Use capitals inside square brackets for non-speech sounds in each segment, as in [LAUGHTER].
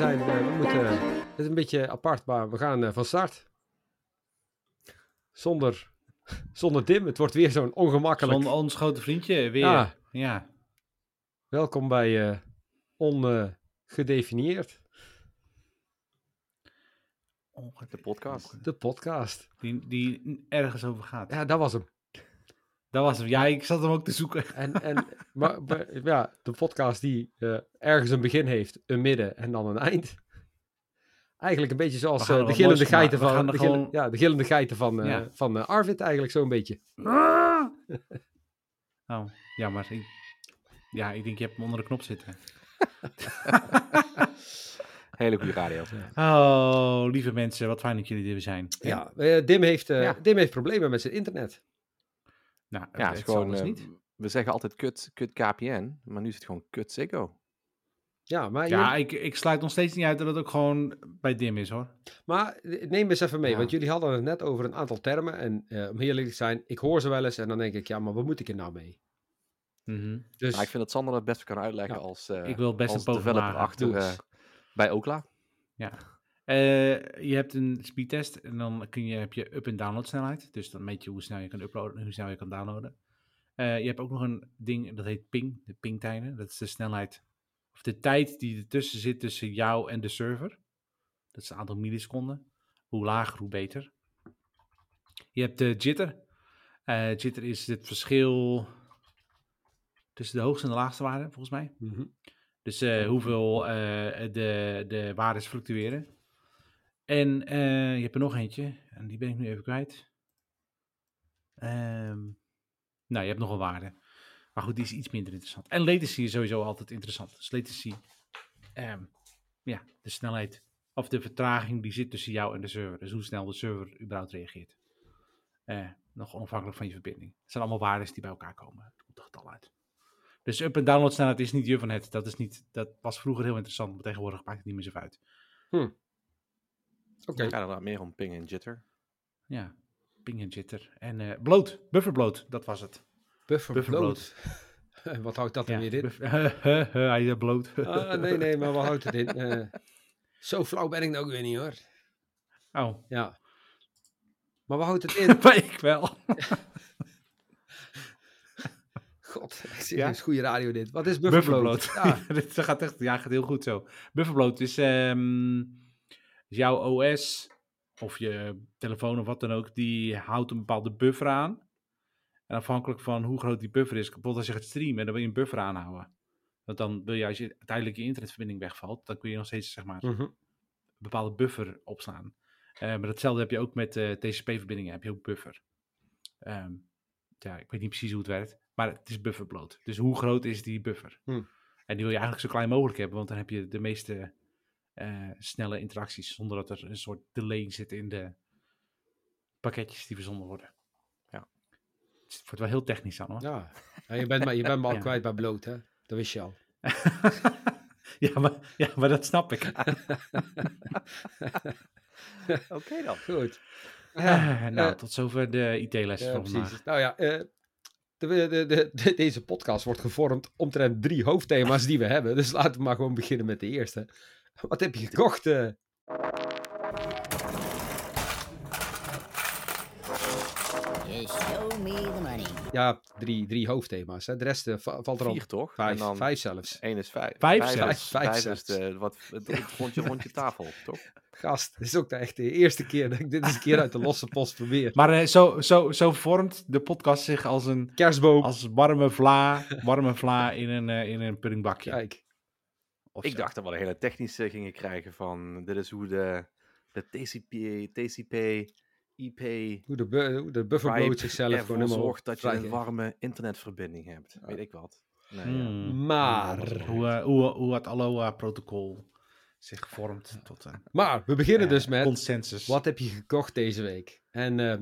zijn, we moeten, het is een beetje apart, maar we gaan van start. Zonder, [LAUGHS] zonder Dim, het wordt weer zo'n ongemakkelijk... Zonder ons grote vriendje, weer. Ja. ja. Welkom bij uh, Ongedefinieerd. De podcast. De podcast. Die, die ergens over gaat. Ja, dat was hem. Dat was hem. Ja, ik zat hem ook te zoeken. [LAUGHS] En, en maar, ja, de podcast die uh, ergens een begin heeft, een midden en dan een eind. Eigenlijk een beetje zoals uh, de gillende geiten van, de, gewoon... ja, de gillende geiten van, uh, ja. van Arvid eigenlijk zo'n beetje. Ah! [LAUGHS] oh, ja, maar ik, ja, ik denk je hebt hem onder de knop zitten. [LAUGHS] Hele goede radio. Oh, lieve mensen, wat fijn dat jullie er zijn. Ja, uh, Dim, heeft, uh, ja. Dim heeft problemen met zijn internet. Nou, ja, het is gewoon, uh, niet. We zeggen altijd kut, kut KPN, maar nu is het gewoon kut Ziggo. Ja, maar ja ik, ik sluit nog steeds niet uit dat het ook gewoon bij Dim is hoor. Maar neem eens even mee, want jullie hadden het net over een aantal termen. En om heel eerlijk te zijn, ik hoor ze wel eens en dan denk ik, ja, maar wat moet ik er nou mee? Mm dus... ik vind dat Sander het best kan uitleggen als, uh, ik wil best als een developer achter uh, bij Okla. Ja. Uh, je hebt een speedtest en dan kun je, heb je up- en download snelheid. Dus dan meet je hoe snel je kan uploaden en hoe snel je kan downloaden. je hebt ook nog een ding, dat heet ping, de pingtijden. Dat is de snelheid, of de tijd die ertussen zit tussen jou en de server. Dat is een aantal milliseconden. Hoe lager, hoe beter. Je hebt de jitter. jitter is het verschil tussen de hoogste en de laagste waarde, volgens mij. Mhm. Dus uh, hoeveel uh, de, de waardes fluctueren. En uh, je hebt er nog eentje, en die ben ik nu even kwijt. Um, nou, je hebt nog een waarde. Maar goed, die is iets minder interessant. En latency is sowieso altijd interessant. Dus latency, um, ja, de snelheid of de vertraging die zit tussen jou en de server. Dus hoe snel de server überhaupt reageert. nog onafhankelijk van je verbinding. Het zijn allemaal waarden die bij elkaar komen. Het komt het getal uit. Dus up- en download snelheid is niet je van het. Dat, is niet, dat was vroeger heel interessant, maar tegenwoordig maakt het niet meer zo uit. Hm. Oké. Okay. Ja, dan meer om ping en jitter. Ja, ping en jitter. En uh, bloot, bufferbloot, dat was het. Bufferbloot. [LAUGHS] wat houdt dat dan weer in? [LAUGHS] Hij is bloot. ah, nee, nee, maar wat houdt het in? Uh, zo flauw ben ik nou ook weer niet hoor. Oh. Ja. Maar wat houdt het in? [LAUGHS] ik wel. God, ja? is goede radio dit. Wat is bufferbloot? Ja. dit gaat echt, ja, gaat heel goed zo. Bufferbloot is, um, is jouw OS of je telefoon of wat dan ook, die houdt een bepaalde buffer aan. En afhankelijk van hoe groot die buffer is, bijvoorbeeld als je gaat streamen, dan wil je een buffer aanhouden. Want dan wil je, als je uiteindelijk je internetverbinding wegvalt, dan kun je nog steeds zeg maar, mhm. een bepaalde buffer opslaan. Uh, maar datzelfde heb je ook met uh, TCP-verbindingen, heb je ook buffer. Um, ja, ik weet niet precies hoe het werkt. Maar het is bufferbloot. Dus hoe groot is die buffer? Hm. En die wil je eigenlijk zo klein mogelijk hebben, want dan heb je de meeste uh, snelle interacties zonder dat er een soort delay zit in de pakketjes die verzonden worden. Ja. Het wordt wel heel technisch dan hoor. Ja, ja je bent maar, je bent maar al [LAUGHS] ja. kwijt bij bloot hè? Dat wist je al. [LAUGHS] ja, maar, ja, maar dat snap ik. [LAUGHS] Oké dan. Goed. Uh, nou, uh, tot zover de IT-les ja, van precies. vandaag. Nou ja, de, de, de, deze podcast wordt gevormd omtrent drie hoofdthema's die we hebben. Dus laten we maar gewoon beginnen met de eerste. Wat heb je gekocht? Uh? Show me the money. Ja, drie, drie hoofdthema's. Hè. De rest uh, valt er al. Vier toch? Vijf, dan vijf zelfs. Eén is vijf. Vijf, vijf, vijf, vijf, vijf is de, wat, het, het rondje, rondje tafel, toch? Gast, dit is ook de, echt de eerste keer dat ik dit eens een keer uit de losse post probeer. Maar uh, zo, zo, zo vormt de podcast zich als een kerstboom. Als warme vla, warme vla in een, uh, in een puddingbakje. Kijk. Of ik zo. dacht dat we een hele technische gingen krijgen van dit is hoe de, de TCP, TCP, IP... Hoe de, bu hoe de zichzelf gewoon helemaal zorgt dat je een warme internetverbinding hebt. Ja. Weet ik wat. Nee, hmm. ja. Maar... Hoe, uh, hoe, hoe het Aloha-protocol zich vormt tot een Maar we beginnen uh, dus met consensus. Wat heb je gekocht deze week? En uh,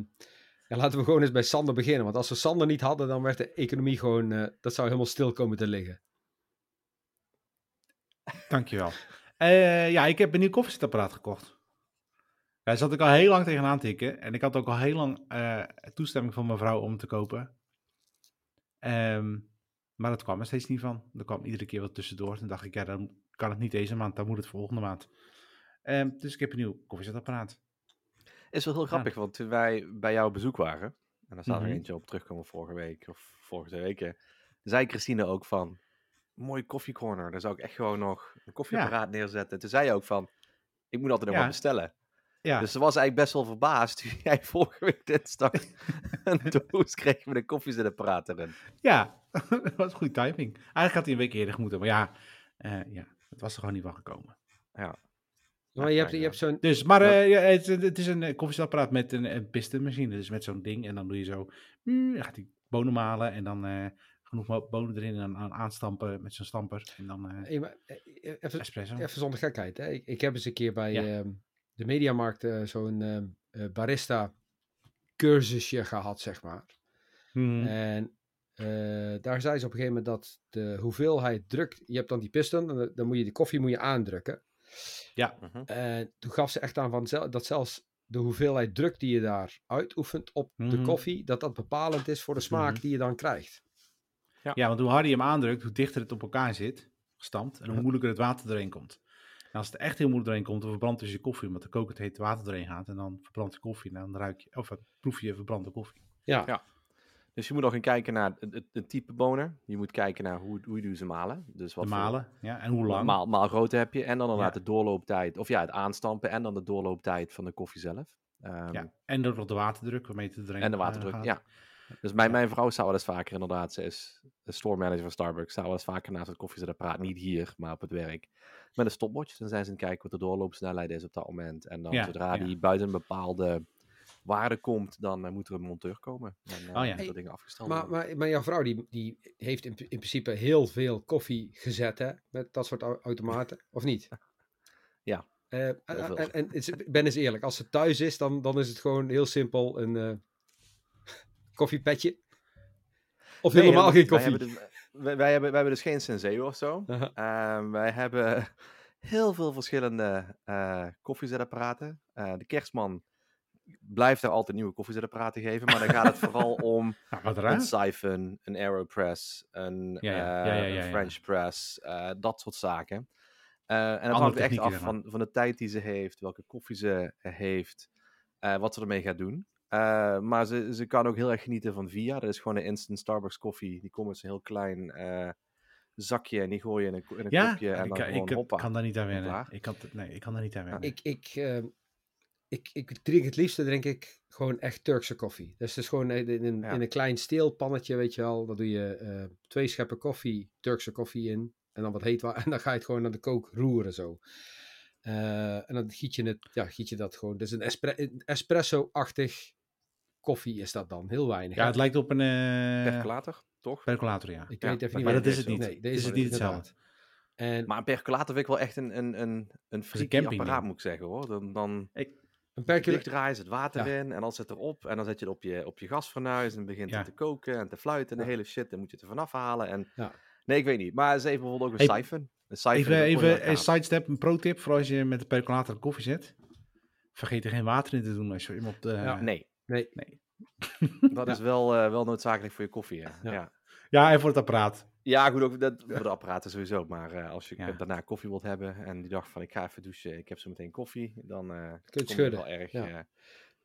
ja, laten we gewoon eens bij Sander beginnen. Want als we Sander niet hadden, dan werd de economie gewoon... Uh, dat zou helemaal stil komen te liggen. Dankjewel. Uh, ja, ik heb een nieuw koffiezetapparaat gekocht. Daar zat ik al heel lang tegenaan tikken. En ik had ook al heel lang toestemming van mijn vrouw om te kopen. Um, Maar dat kwam er steeds niet van. Er kwam iedere keer wat tussendoor. Toen dacht ik, ja, dan kan het niet deze maand, dan moet het volgende maand. Um, dus ik heb een nieuw koffiezetapparaat. Is wel heel grappig, want toen wij bij jou op bezoek waren, en daar staat er mhm. eentje op terugkomen vorige week of vorige twee weken, zei Christine ook van, mooi koffiecorner, daar zou ik echt gewoon nog een koffieapparaat neerzetten. Toen zei je ook van, ik moet altijd nog wat bestellen. Ja. Dus ze was eigenlijk best wel verbaasd toen [LAUGHS] jij vorige week dinsdag een doos kreeg met een koffiezetapparaat erin. Ja, [LAUGHS] dat was goede timing. Eigenlijk had hij een week eerder moeten, maar ja, uh, ja het was er gewoon niet van gekomen. Ja, maar je hebt, je hebt zo'n... Dus, maar uh, het, het, is een eh, koffiezetapparaat met een, een pistonmachine. Dus met zo'n ding. En dan doe je zo... Mm, dan gaat hij bonen malen. En dan uh, genoeg bonen erin. En dan aanstampen met zo'n stamper. En dan uh, hey, maar, even, espresso. Even zonder gekheid. Hè? Ik, ik heb eens een keer bij ja. uh, de Mediamarkt zo'n ehm, barista cursusje gehad, zeg maar. Hmm. En daar zei ze op een gegeven moment dat de hoeveelheid druk... Je hebt dan die piston. Dan, dan moet je die koffie moet je aandrukken. Ja. Uh toen gaf ze echt aan van dat zelfs de hoeveelheid druk die je daar uitoefent op de mhm. koffie, dat dat bepalend is voor de smaak mhm. die je dan krijgt. Ja. ja, want hoe harder je hem aandrukt, hoe dichter het op elkaar zit, gestampt, en hoe moeilijker het water erin komt. En als het echt heel moeilijk erin komt, dan verbrandt dus je koffie, omdat de kokend heet water erin gaat. En dan verbrandt je koffie en dan ruik je, of proef je verbrande koffie. Ja. ja. Dus je moet nog gaan kijken naar het, het, type bonen. Je moet kijken naar hoe, hoe je ze malen. Dus wat de malen, ja. En hoe lang. Maal, maalgrootte heb je. En dan inderdaad ja. de doorlooptijd. Of ja, het aanstampen en dan de doorlooptijd van de koffie zelf. Um, ja. En de, de waterdruk waarmee te drinken En de waterdruk, uh, ja. Dus mijn, mijn vrouw zou wel eens vaker inderdaad, ze is de store manager van Starbucks, zou wel eens vaker naast het koffiezetapparaat, niet hier, maar op het werk, met een stopwatch. Dan zijn ze aan het kijken wat de doorloopsnijheid is op dat moment. En dan zodra die buiten een bepaalde waarde komt, dan uh, moet er een monteur komen. En uh, oh, ja. dat dingen afgesteld maar, maar, maar, jouw vrouw die, die heeft in, in principe heel veel koffie gezet hè, met dat soort automaten, [LAUGHS] of niet? Ja. Uh, en, en, ben eens eerlijk, als ze thuis is, dan, dan is het gewoon heel simpel een koffiepetje. Of nee, helemaal geen koffie. Wij hebben, wij, wij, hebben, wij hebben dus geen Senseo of zo. -huh. Ehm, wij hebben [LAUGHS] heel veel verschillende koffiezetapparaten. de kerstman blijft er altijd nieuwe koffiezetapparaten geven, maar dan gaat het [LAUGHS] vooral om een siphon, een aeropress, een, uh, French press, uh, dat soort zaken. Uh, en dat hangt echt af van, van de tijd die ze heeft, welke koffie ze heeft, wat ze ermee gaat doen. Maar ze, ze kan ook heel erg genieten van Via. Dat is gewoon een instant Starbucks koffie. Die komt met zo'n heel klein zakje en die gooi je in een, in een ja, kopje. En ik, dan ik, ik kan daar niet aan wennen. Ik kan, nee, ik kan daar niet aan wennen. Ik, ik, ik, ik drink het liefste, drink ik gewoon echt Turkse koffie. Dus het is gewoon in, in, in een klein steelpannetje, weet je wel. Daar doe je uh, twee scheppen koffie, Turkse koffie in. En dan wat heet water. [LAUGHS] En dan ga je het gewoon aan de kook roeren zo. Uh, en dan giet je, het, ja, giet je dat gewoon. Dus een, espre espresso-achtig koffie is dat dan. Heel weinig. Ja, het lijkt op een... Uh... Percolator, toch? Percolator, ja. Ik weet even niet maar dat is het niet. Nee, is het niet hetzelfde. En... Maar een percolator vind ik wel echt een, een, een, een freaky apparaat, moet ik zeggen hoor. Dan, dan... Ik, een percolator draaien ze het water in en dan zit erop. En dan zet je het op je, op je gasfornuis en begint het te koken en te fluiten en de hele shit. Dan moet je het er vanaf halen. En... Nee, ik weet niet. Maar ze heeft bijvoorbeeld ook een hey, siphon. Een siphon even even een sidestep, een pro-tip voor als je met de percolator koffie zet. Vergeet er geen water in te doen als je hem op de... Nee. Nee. nee. [LAUGHS] Dat is wel, uh, wel noodzakelijk voor je koffie, ja. ja. Ja, en voor het apparaat. Ja, goed, ook dat, voor de apparaten sowieso. Maar uh, als je daarna koffie wilt hebben en die dacht van ik ga even douchen, ik heb zo meteen koffie, dan uh, Kun je het wel erg ja. uh,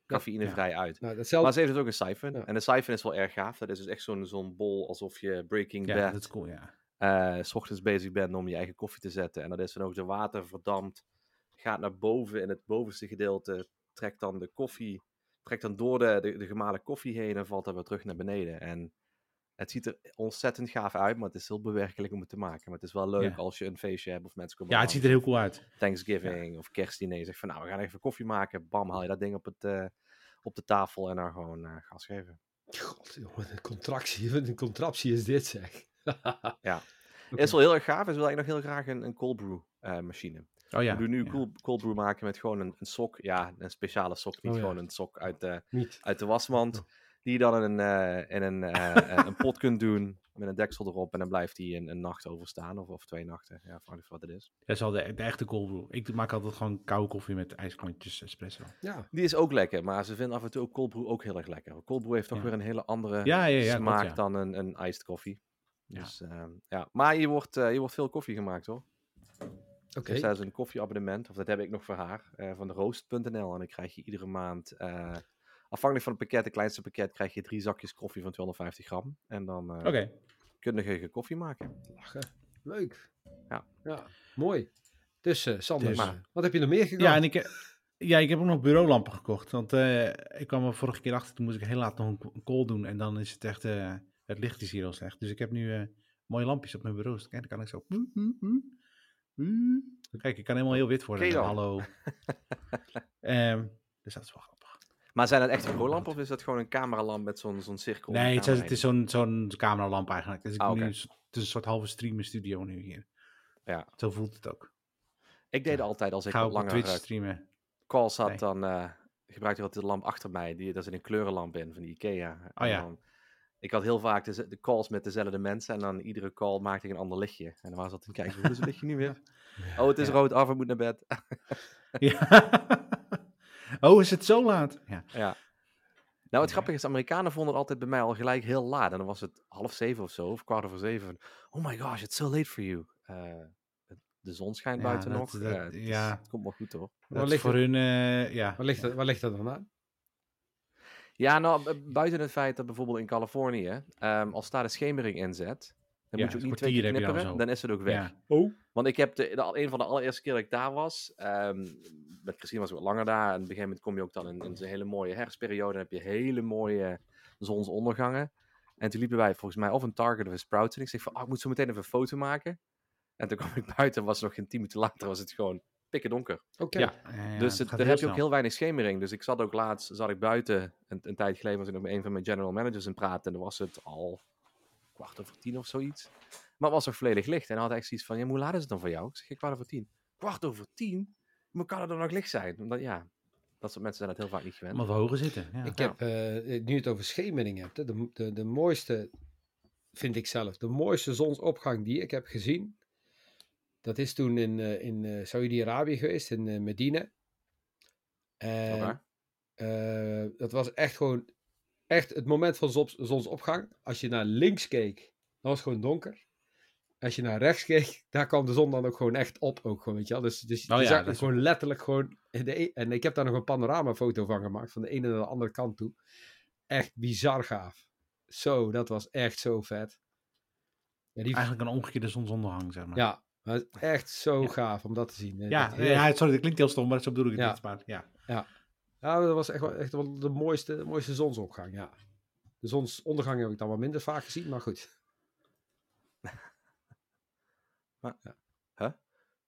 cafeïnevrij ja. uit. Nou, Maar ze heeft dus ook een siphon. En de siphon is wel erg gaaf. Dat is dus echt zo'n zo'n bol alsof je Breaking Bad... Ja, dat is cool, ja. S ochtends bezig bent om je eigen koffie te zetten. En dat is dan ook de water verdampt, gaat naar boven in het bovenste gedeelte, trekt dan de koffie, trekt dan door de, de, de gemalen koffie heen en valt dan weer terug naar beneden. En het ziet er ontzettend gaaf uit, maar het is heel bewerkelijk om het te maken. Maar het is wel leuk als je een feestje hebt of mensen komen. Ja, het ziet er heel cool uit. Thanksgiving of kerstdiner. Zeg van nou, we gaan even koffie maken. Bam, haal je dat ding op, het, uh, op de tafel en dan gewoon uh, gas geven. God, een contractie. [LAUGHS] Wat een contraptie is dit zeg. [LAUGHS] ja. Okay. Is wel heel erg gaaf. Is wil eigenlijk nog heel graag een, een cold brew uh, machine. Oh ja. We doen nu ja. cold, brew maken met gewoon een, een sok. Ja, een speciale sok. Niet oh, gewoon een sok uit de, uit de wasmand. Oh. Die je dan in een, uh, in een, uh, [LAUGHS] een pot kunt doen met een deksel erop. En dan blijft die een, een nacht overstaan. Of, of twee nachten. Ja, afhankelijk van wat het is. Dat is al de, de echte cold brew. Ik maak altijd gewoon koude koffie met ijsklontjes espresso. Ja. Die is ook lekker. Maar ze vinden af en toe ook cold brew ook heel erg lekker. Cold brew heeft toch weer een hele andere ja, ja, smaak dan een, een iced koffie. Dus, ja. ja. Maar je wordt, je wordt veel koffie gemaakt hoor. Oké. Okay. Dus is een koffieabonnement, of dat heb ik nog voor haar, van de roost.nl. En dan krijg je iedere maand afhankelijk van het pakket, het kleinste pakket, krijg je drie zakjes koffie van 250 gram. En dan uh, okay. kun je koffie maken. Lachen. Leuk. Ja. ja. Mooi. Dus uh, Sander, dus. wat heb je nog meer gekocht? Ja, en ik, ja, ik heb ook nog bureaulampen gekocht. Want uh, ik kwam er vorige keer achter, toen moest ik heel laat nog een call doen. En dan is het echt, het licht is hier heel slecht. Dus ik heb nu mooie lampjes op mijn bureau. Kijk, dan kan ik zo... Kijk, ik kan helemaal heel wit worden. Hallo. um, [LAUGHS] dus dat is wel maar zijn het echt bureaulampen of is dat gewoon een cameralamp met zo'n zo'n cirkel? Nee, het is, het is zo'n zo'n cameralamp eigenlijk. Dus ik ah, nu, het is een soort halve streamen studio nu hier. Ja. Zo voelt het ook. Ik deed altijd als ik Ga langer Twitch streamen. calls had, dan uh, gebruikte ik altijd de lamp achter mij. Die, daar zit een kleurenlamp in van die Ikea. Oh ja. Dan, ik had heel vaak de, de, calls met dezelfde mensen en dan iedere call maakte ik een ander lichtje. En dan was dat te kijken, hoe is het lichtje nu weer? [LAUGHS] Oh, het is rood af, we moeten naar bed. ja. [LAUGHS] Oh, is het zo laat? Ja. ja. Nou, het grappige is, Amerikanen vonden het altijd bij mij al gelijk heel laat. En dan was het half zeven of zo, of kwart over zeven. Oh my gosh, it's so late for you. Uh, de zon schijnt buiten nog. Dat, ja, het, ja. het komt wel goed hoor. Wat ligt voor hun, uh, ja. Waar ligt, dat, waar ligt dat dan aan? Ja, nou, buiten het feit dat bijvoorbeeld in Californië, um, als daar de schemering inzet, dan moet je ook niet twee keer knipperen, dan, dan is het ook weg. Oh. Want ik heb de, de, een van de allereerste keer dat ik daar was, um, met Christine was ik wat langer daar. En op een gegeven moment kom je ook dan in, in een hele mooie herfstperiode. Dan heb je hele mooie zonsondergangen. En toen liepen wij volgens mij of een Target of een Sprouts. En ik zeg van, oh, ik moet zo meteen even een foto maken. En toen kwam ik buiten, was nog geen tien minuten later, was het gewoon pikken donker. Oké. Ja. dus het, daar heb je ook heel weinig schemering. Dus ik zat ook laatst, zat ik buiten, een, een tijd geleden was ik nog met een van mijn general managers in praten. En dan was het al kwart over tien of zoiets. Maar het was nog volledig licht. En hij had echt zoiets van, ja, hoe laat is het dan voor jou? Ik zeg, kwart over tien. Kwart over tien? Hoe kan het dan nog licht zijn? Omdat, ja, dat soort mensen zijn het heel vaak niet gewend. Maar we hoger zitten. Ja. Ik heb, uh, nu het over schemering hebt, de, de, de mooiste, vind ik zelf, de mooiste zonsopgang die ik heb gezien, dat is toen in, uh, in uh, Saudi-Arabië geweest, in Medina. En dat was echt gewoon, echt het moment van zonsopgang. Als je naar links keek, dan was het gewoon donker als je naar rechts keek, daar kwam de zon dan ook gewoon echt op. Ook gewoon, weet je wel. Dus, dus oh, je zag het gewoon letterlijk gewoon... De, e- en ik heb daar nog een panoramafoto van gemaakt, van de ene naar de andere kant toe. Echt bizar gaaf. Zo, dat was echt zo vet. Ja, die... Eigenlijk een omgekeerde zonsondergang, zeg maar. Ja, maar het is echt zo gaaf om dat te zien. Ja, dat, ja, sorry, dat klinkt heel stom, maar zo bedoel ik het niet. Maar, ja. Ja. ja, dat was echt wel, echt wel de mooiste, de mooiste zonsopgang, ja. De zonsondergang heb ik dan wel minder vaak gezien, maar goed. [LAUGHS] Maar, ja. Huh?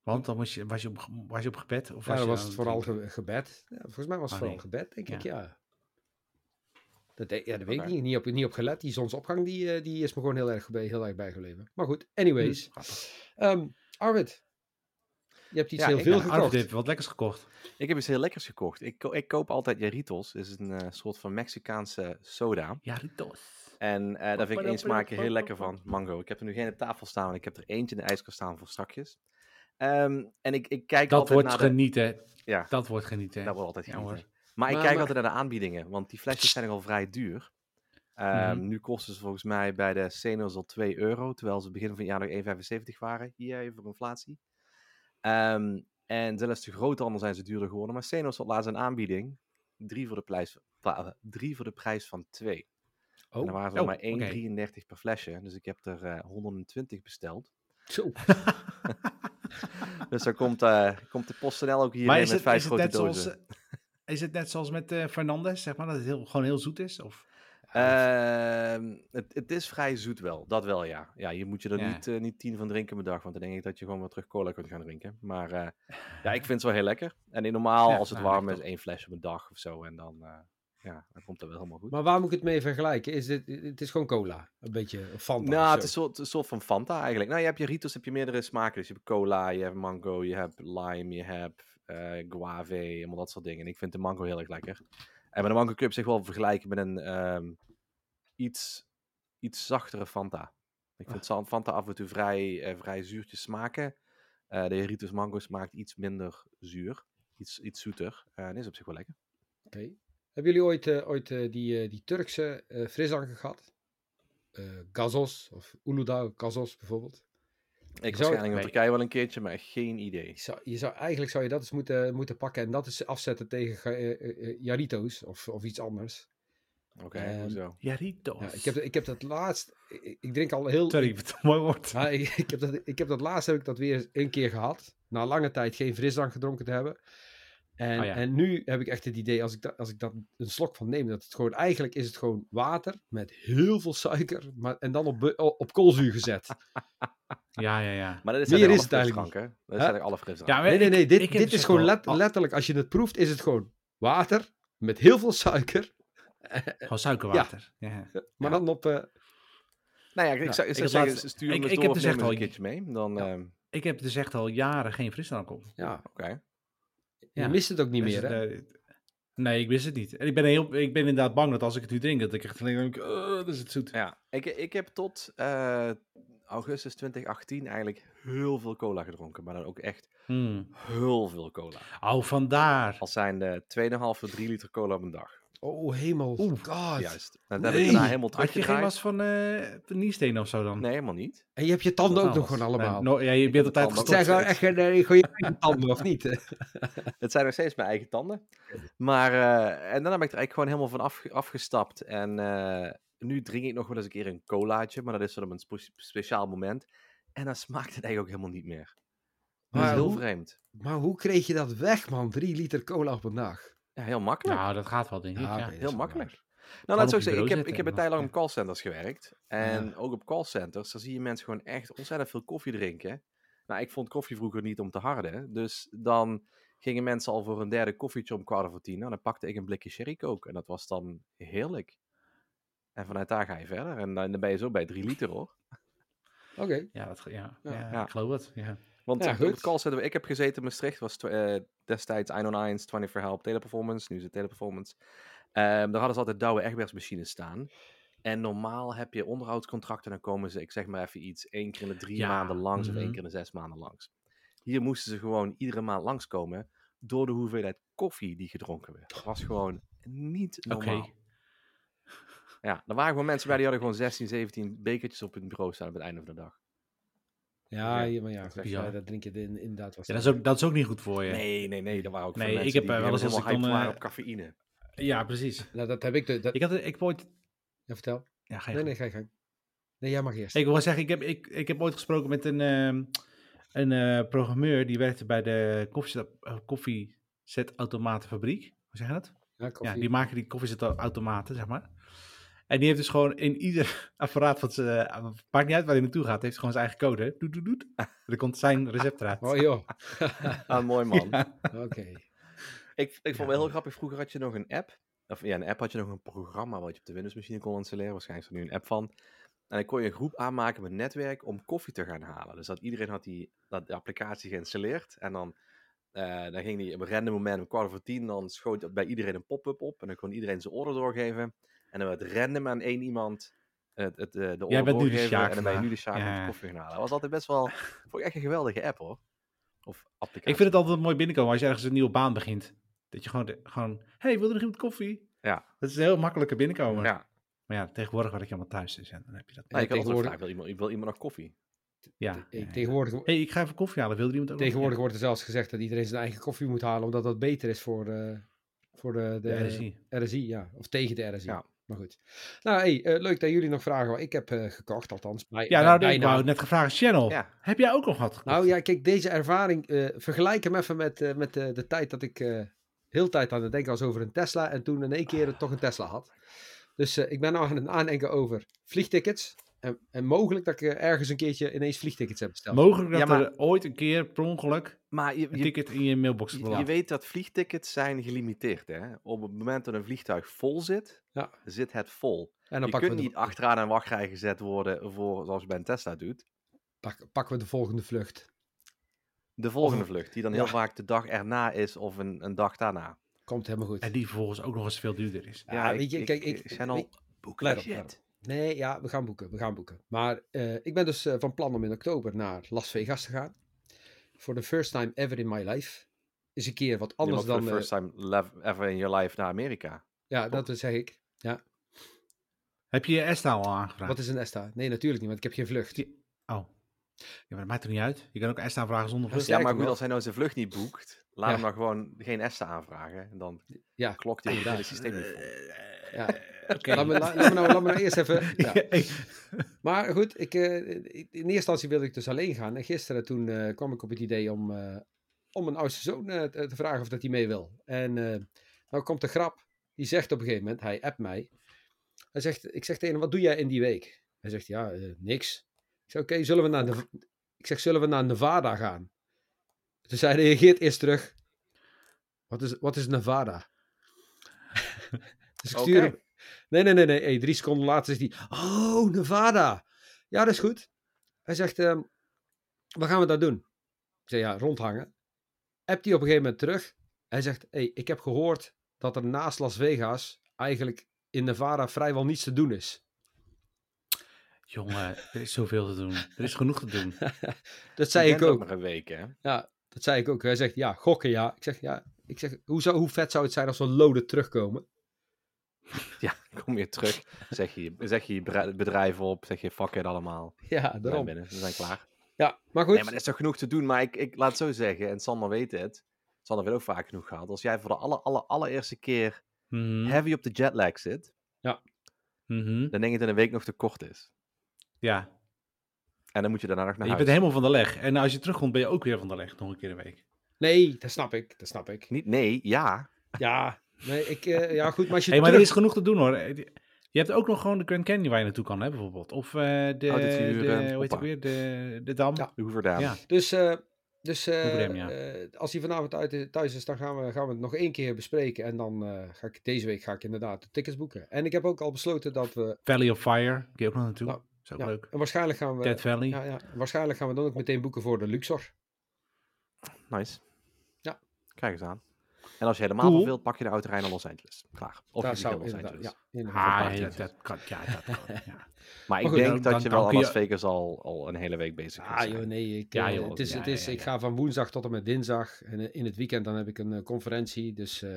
Want dan was je, was je, op, was je op gebed? Of ja, was dan was het vooral gebed. Ja, volgens mij was het oh, vooral gebed, denk ik, ja. Dat, ja, dat weet ik niet. Niet op, niet op gelet. Die zonsopgang die, eh, die is me gewoon heel erg, heel erg bijgebleven. Maar goed, anyways. Um, Arvid, je hebt iets heel veel gekocht. Arvid heeft wat lekkers gekocht. Ik heb iets heel lekkers gekocht. Ik, ik koop altijd Jaritos. Dat is een uh, soort van Mexicaanse soda. Jaritos. En uh, daar vind ik één smaakje heel lekker van, mango. Ik heb er nu geen op tafel staan, want ik heb er eentje in de ijskast staan voor strakjes. Um, en ik, ik kijk dat altijd wordt naar genieten. Ja. Dat wordt genieten. Dat wordt altijd genieten. Ja, maar ik kijk altijd naar de aanbiedingen, want die flesjes zijn nogal vrij duur. Um, mm Nu kosten ze volgens mij bij de Senos al 2 euro, terwijl ze begin van het jaar nog 1,75 waren. Hier even voor inflatie. Um, en zelfs de grote zijn ze duurder geworden. Maar Senos had laatst een aanbieding. Drie voor de prijs, drie voor de prijs van twee. Oh. En er waren er oh, maar 1,33 per flesje. Dus ik heb er uh, eh, 120 besteld. Zo. [LAUGHS] dus dan komt, uh, komt de PostNL ook hier met vijf grote dozen. Zoals, eh, is het net zoals met uh, Fernandez, zeg maar, dat het heel, gewoon heel zoet is? Of? Uh, het, het, is vrij zoet wel, dat wel ja. Ja, je moet je er niet, uh, niet tien van drinken per dag, want dan denk ik dat je gewoon weer terug cola kunt gaan drinken. Maar uh, [LAUGHS] ja, ik vind het wel heel lekker. En in normaal, ja, als het nou, warm is, één flesje op een dag of zo. En dan, ja, dan komt dat wel helemaal goed. Maar waar moet ik het mee vergelijken? Is dit, het is gewoon cola, een beetje Fanta. Nou, het is een soort, een soort van Fanta eigenlijk. Nou, je hebt je Ritos, heb je meerdere smaken. Dus je hebt cola, je hebt mango, je hebt lime, je hebt guave, allemaal dat soort dingen. En ik vind de mango heel erg lekker. En met de mango cup zich wel vergelijken met een um, iets, iets zachtere Fanta. Ik vind ah. Fanta af en toe vrij, uh, vrij zuurtjes smaken. Uh, de Ritos mango smaakt iets minder zuur. Iets, iets zoeter. En uh, is op zich wel lekker. Oké. Hebben jullie ooit, ooit die, die Turkse frisdranken gehad? Gazos of Uludağ Gazos bijvoorbeeld. Ik zou waarschijnlijk in Turkije wel een keertje, maar geen idee. Je zou, je zou, eigenlijk zou je dat eens moeten, moeten pakken en dat is afzetten tegen uh, Jarito's of, of iets anders. Oké, okay, um, ehm, Jarito's. Ja, ik, heb, ik heb dat laatst, ik, ik drink al heel... Sorry, wat een mooi woord. Ja, ik, ik, heb dat, ik heb dat laatst heb ik dat weer een keer gehad. Na lange tijd geen frisdrank gedronken te hebben. En, oh en nu heb ik echt het idee, als ik, dat, als ik dat een slok van neem, dat het gewoon, eigenlijk is het gewoon water met heel veel suiker, maar, en dan op, op koolzuur gezet. [LAUGHS] Ja, ja, ja. Maar dat is Meer is het eigenlijk Dat is eigenlijk alle frisdrank. Ja, nee, nee, nee. Dit, dit is dus gewoon let, letterlijk, als je het proeft, is het gewoon water met heel veel suiker. [LAUGHS] Gewoon suikerwater. Ja. Maar dan op... Uh... Nou ja, ik, zou, ik zou zeggen, stuur ik, ik heb dus echt al een keertje mee. Dan, uh... Ik heb dus echt al jaren geen frisdrank op. Ja, oké. Je mist het ook niet dus meer, hè? Nee, ik wist het niet. En ik ben, heel, ik ben inderdaad bang dat als ik het nu drink, dat ik echt denk, uh, dat is het zoet. Ja, ik, ik heb tot uh, augustus 2018 eigenlijk heel veel cola gedronken. Maar dan ook echt hmm. heel veel cola. Oh, vandaar. Als zijn de 2,5 3 liter cola op een dag. Oh, hemel. Oeh, god. Juist. Nee. heb ik daarna helemaal Had je geen last van uh, niestenen of zo dan? Nee, helemaal niet. En je hebt je tanden ook nog gewoon allemaal? No, ja, je bent altijd gestopt. Het zijn gewoon echt uh, gewoon je eigen tanden, of niet? [LAUGHS] het zijn nog steeds mijn eigen tanden. Maar, uh, en dan heb ik er eigenlijk gewoon helemaal van af, afgestapt. En nu drink ik nog wel eens een keer een colaatje, maar dat is dan op een spe speciaal moment. En dan smaakt het eigenlijk ook helemaal niet meer. Dat is heel hoe, vreemd. Maar hoe kreeg je dat weg, man? Drie liter cola op een dag? Ja, heel makkelijk. Nou, dat gaat wel, denk ik. Ja, heel makkelijk. Nou, laat ik zeggen, ik heb, ik heb een tijd lang op callcenters gewerkt. En ook op callcenters, dan zie je mensen gewoon echt ontzettend veel koffie drinken. Nou, ik vond koffie vroeger niet om te harden. Dus dan gingen mensen al voor een derde koffietje om kwart over tien. Nou, dan pakte ik een blikje sherry coke. En dat was dan heerlijk. En vanuit daar ga je verder. En dan ben je zo bij drie liter, hoor. [LAUGHS] Oké. Ja, dat, ja, ja, ik geloof het. Ja. Want ja, goed. callcenter ik heb gezeten in Maastricht was uh, destijds 109's 24 Help Teleperformance. Nu is het Teleperformance. Um, daar hadden ze altijd Douwe Egberts machines staan. En normaal heb je onderhoudscontracten, dan komen ze, ik zeg maar even iets, één keer in de drie maanden langs of één mhm. keer in de zes maanden langs. Hier moesten ze gewoon iedere maand langskomen door de hoeveelheid koffie die gedronken werd. Dat was gewoon niet normaal. Okay. Ja, er waren gewoon mensen bij die hadden gewoon 16, 17 bekertjes op hun bureau staan op het einde van de dag. Ja, ja, maar ja, ja. dat drink je in, inderdaad Ja, dat, is ook, dat is ook niet goed voor je. Nee, nee, nee. Dat waren ook nee, ik heb wel eens als ik dan... Uh, op cafeïne. Ja, precies. Nou, dat heb ik... De, dat... Ik had ik ooit... Ja, vertel. Ja, ga je Nee, nee, ga je gang. Nee, jij mag eerst. Ik wil zeggen, ik heb, ik, ik heb ooit gesproken met een, uh, een uh, programmeur die werkte bij de koffiezet, koffiezetautomatenfabriek. Hoe zeg je dat? Ja, koffie. ja, die maken die koffiezetautomaten, zeg maar. En die heeft dus gewoon in ieder [LAUGHS] apparaat wat ze. Uh, maakt niet uit waar hij naartoe gaat, heeft gewoon zijn eigen code. Doet, doet, doet. Er komt zijn [LAUGHS] recept eruit. Oh joh. [LAUGHS] ah, mooi man. Oké. Ik, ik vond wel heel grappig. Vroeger had je nog een app. Of ja, een app had je nog een programma wat je op de Windows-machine kon installeren. Waarschijnlijk is er nu een app van. En dan kon je een groep aanmaken met netwerk om koffie te gaan halen. Dus dat iedereen had die, dat, de applicatie geïnstalleerd. En dan, uh, dan ging die op een random moment om kwart over tien. Dan schoot bij iedereen een pop-up op. En dan kon iedereen zijn order doorgeven. En dan werd random aan één iemand het, het, eh, de order bent nu de En dan ben je nu de Sjaak ja. koffie gaan halen. Dat was altijd best wel, vond ik echt een geweldige app hoor. Of applicatie. Ik vind het altijd mooi binnenkomen als je ergens een nieuwe baan begint. Dat je gewoon, gewoon hey, wil er nog iemand koffie? Ja. Dat is een heel makkelijke binnenkomen. Ja. Maar ja, tegenwoordig word ik allemaal thuis is en dan heb je dat. Ja, ik tegenwoordig... wil, iemand, wil iemand nog koffie? Ja. Tegenwoordig... hey, ik ga even koffie halen. Wil er iemand ook Tegenwoordig wordt er zelfs gezegd dat iedereen zijn eigen koffie moet halen, omdat dat beter is voor, uh, voor de, de, de RSI. RSI. ja. Of tegen de RSI. Ja. Maar goed. Nou, hey, uh, leuk dat jullie nog vragen wat ik heb uh, gekocht, althans. Bij, ja, nou, ik wou net gevraagd, Channel. Ja. Heb jij ook nog wat gekocht? Nou ja, kijk, deze ervaring, uh, vergelijk hem even met, met de tijd dat ik heel tijd aan het denken was over een Tesla. En toen in één keer toch een Tesla had. Dus ik ben nou aan het aandenken over vliegtickets. En, en, mogelijk dat ik ergens een keertje ineens vliegtickets heb besteld. Mogelijk dat ja, maar, er ooit een keer per ongeluk maar je, een ticket in je mailbox je, je weet dat vliegtickets zijn gelimiteerd. Hè? Op het moment dat een vliegtuig vol zit, ja. zit het vol. En dan je kunt niet achteraan een wachtrij gezet worden voor, zoals je bij een Tesla doet. Pak, pakken we de volgende vlucht. De volgende vlucht, die dan heel vaak de dag erna is of een, een dag daarna. Komt helemaal goed. En die vervolgens ook nog eens veel duurder is. Ja, weet je, kijk, ik, ik zijn al boeken. Nee, ja, we gaan boeken. We gaan boeken. Maar uh, ik ben dus uh, van plan om in oktober naar Las Vegas te gaan. Voor the first time ever in my life. Is een keer wat anders dan... Voor the first time ever in your life naar Amerika. Ja, dat zeg ik. Ja. Heb je je ESTA al aangevraagd? Wat is een ESTA? Nee, natuurlijk niet, want ik heb geen vlucht. Oh. Ja, maar dat maakt er niet uit. Je kan ook ESTA vragen zonder vlucht. Ja, maar goed, als hij nou zijn vlucht niet boekt, laat hem dan gewoon geen ESTA aanvragen. En dan ja. klokt hij in het systeem niet vol. Ja. Oké, laat, me, laat, me nou, laat me nou eerst even... [LAUGHS] Ja. Maar goed, ik, uh, in eerste instantie wilde ik dus alleen gaan. En gisteren toen uh, kwam ik op het idee om, uh, om mijn oudste zoon te vragen of dat hij mee wil. En nou komt de grap. Die zegt op een gegeven moment, hij appt mij. Hij zegt, ik zeg tegen hem, wat doe jij in die week? Hij zegt, ja, niks. Ik zeg, oké, zullen we naar de... Ik zeg, zullen we naar Nevada gaan? Dus hij reageert eerst terug. Wat is, wat is Nevada? [LAUGHS] dus ik stuur hem... Nee, nee, nee, nee. Hey, drie seconden later is hij... Oh, Nevada. Ja, dat is goed. Hij zegt, um, wat gaan we daar doen? Ik zeg, ja, rondhangen. Appt hij op een gegeven moment terug. Hij zegt, hey, ik heb gehoord dat er naast Las Vegas eigenlijk in Nevada vrijwel niets te doen is. Jongen, er is zoveel te doen. Er is genoeg te doen. [LAUGHS] dat zei ik ook. nog een week, hè? Ja, dat zei ik ook. Hij zegt, ja, gokken, ja. Ik zeg, ja. Ik zeg, hoe, zou, hoe vet zou het zijn als we loden terugkomen? [LAUGHS] Ja, kom je terug. Zeg je, zeg je bedrijf op. Zeg je, fuck it allemaal. Ja, daarom. We, binnen, we zijn klaar. Ja, maar goed. Nee, maar er is toch genoeg te doen. Maar ik, ik laat het zo zeggen, en Sander weet het. Sander heeft ook vaak genoeg gehad. Als jij voor de aller, aller, allereerste keer mhm. heavy op de jetlag zit. Ja. Mhm. Dan denk je dat een week nog te kort is. Ja. En dan moet je daarna nog naar je huis. Je bent helemaal van de leg. En als je terugkomt ben je ook weer van de leg. Nog een keer een week. Nee, dat snap ik. Dat snap ik. Niet nee, ja. Ja, nee, ik, uh, ja goed, maar als je hey, maar er is genoeg te doen hoor. Je hebt ook nog gewoon de Grand Canyon waar je naartoe kan, hè, bijvoorbeeld. Of uh, de, de, hoe heet het weer, de, de Dam. Ja. De Hoeverdam. Ja. Dus, uh, dus uh, ja. als hij vanavond uit, thuis is, dan gaan we, gaan we het nog één keer bespreken. En dan ga ik, deze week ga ik inderdaad de tickets boeken. En ik heb ook al besloten dat we... Valley of Fire, kun je ook nog naartoe. Nou, is ook leuk. En waarschijnlijk gaan we... Dead Valley. Ja, ja, waarschijnlijk gaan we dan ook meteen boeken voor de Luxor. Nice. Ja. Kijk eens aan. En als je helemaal cool. wilt, pak je de auto naar Los Angeles. Klaar. Of Daar je zou Los Angeles. Ja, ah, ja, dat kan. Ja, dat kan [LAUGHS] ja. maar ik denk dat je wel aan Las Vegas al, al een hele week bezig bent. Ah joh, nee. Ik, ja, eh, joh, het is, het is, ik ga van woensdag tot en met dinsdag. En eh, in het weekend dan heb ik een uh, conferentie. Dus uh,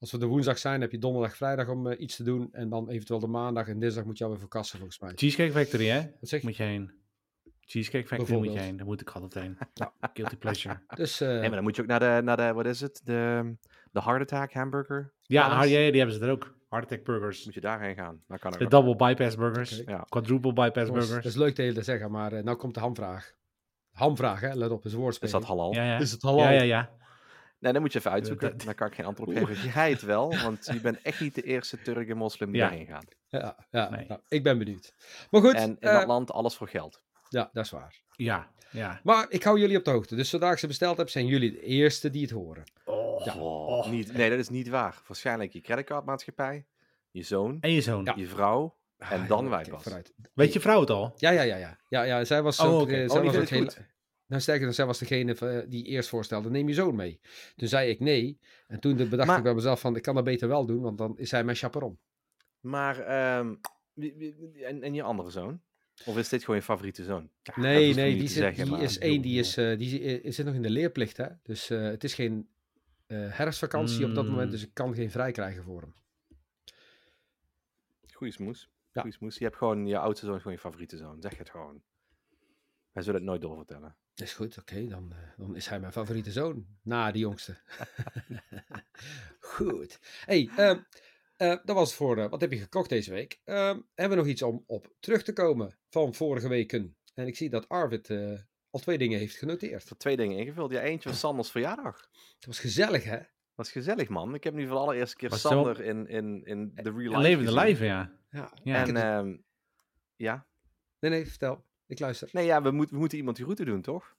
als we de woensdag zijn, heb je donderdag, vrijdag om uh, iets te doen. En dan eventueel de maandag en dinsdag moet je alweer verkassen volgens mij. Cheesecake Factory, hè? Wat zeg je? Moet je heen. Cheesecake Factory moet je heen. Daar moet ik altijd heen. Ja. Guilty pleasure. [LAUGHS] Dus, nee, maar dan moet je ook naar de, naar de wat is het? De de Heart Attack hamburger. Ja, ja, die hebben ze er ook. Heart Attack burgers. Moet je daarheen gaan. Dan kan de double bypass burgers. Ja. Quadruple bypass burgers. Dat is leuk te te zeggen, maar uh, nou komt de hamvraag. Hamvraag, hè? Let op, is woordspel. Is dat halal? Ja, ja. Is het halal? Ja, ja, ja. Nee, dan moet je even uitzoeken. Dan kan ik geen antwoord op geven. Jij het wel, [LAUGHS] want je bent echt niet de eerste Turk moslim die ja. daarheen gaat. Ja, ja nee. nou, ik ben benieuwd. Maar goed. En in uh, dat land alles voor geld. Ja, dat is waar. Ja, ja. Maar ik hou jullie op de hoogte. Dus zodra ik ze besteld heb, zijn jullie de eerste die het horen. Oh, ja. oh. Niet, nee, dat is niet waar. Waarschijnlijk je creditcardmaatschappij, je zoon. En je zoon. Ja. Je vrouw. En ah, dan wij pas. Weet je vrouw het al? Ja, ja, ja. Ja, ja, ja zij was, oh, okay. zij oh, was ook heel... Nou, sterker dan, zij was degene eh, die eerst voorstelde, neem je zoon mee. Toen zei ik nee. En toen bedacht maar... ik bij mezelf van, ik kan dat beter wel doen, want dan is hij mijn chaperon. Maar, um, en, en je andere zoon? Of is dit gewoon je favoriete zoon? nee, nee, die, zit, die is één, die, is, uh, die zit nog in de leerplicht. Hè? Dus uh, het is geen uh, herfstvakantie mm. op dat moment, dus ik kan geen vrij krijgen voor hem. Goeie smoes. Ja. Goeie smoes. Je hebt gewoon je oudste zoon, gewoon je favoriete zoon. Zeg het gewoon. Wij zullen het nooit doorvertellen. Is goed, oké. dan, dan is hij mijn favoriete zoon. Na de jongste. [LAUGHS] goed. hey, uh, uh, dat was het voor uh, wat heb je gekocht deze week. Uh, hebben we nog iets om op terug te komen van vorige weken. En ik zie dat Arvid eh, al twee dingen heeft genoteerd. Twee dingen ingevuld. Ja, eentje was [LAUGHS] Sanders verjaardag. Dat was gezellig, hè? Dat was gezellig, man. Ik heb nu voor de allereerste keer was Sander zo... in, in, in de real life Levende live, ja. Ja. ja. En, ehm, ja. Nee, nee, vertel. Ik luister. Nee, ja, we, moet, we moeten iemand die route doen, toch?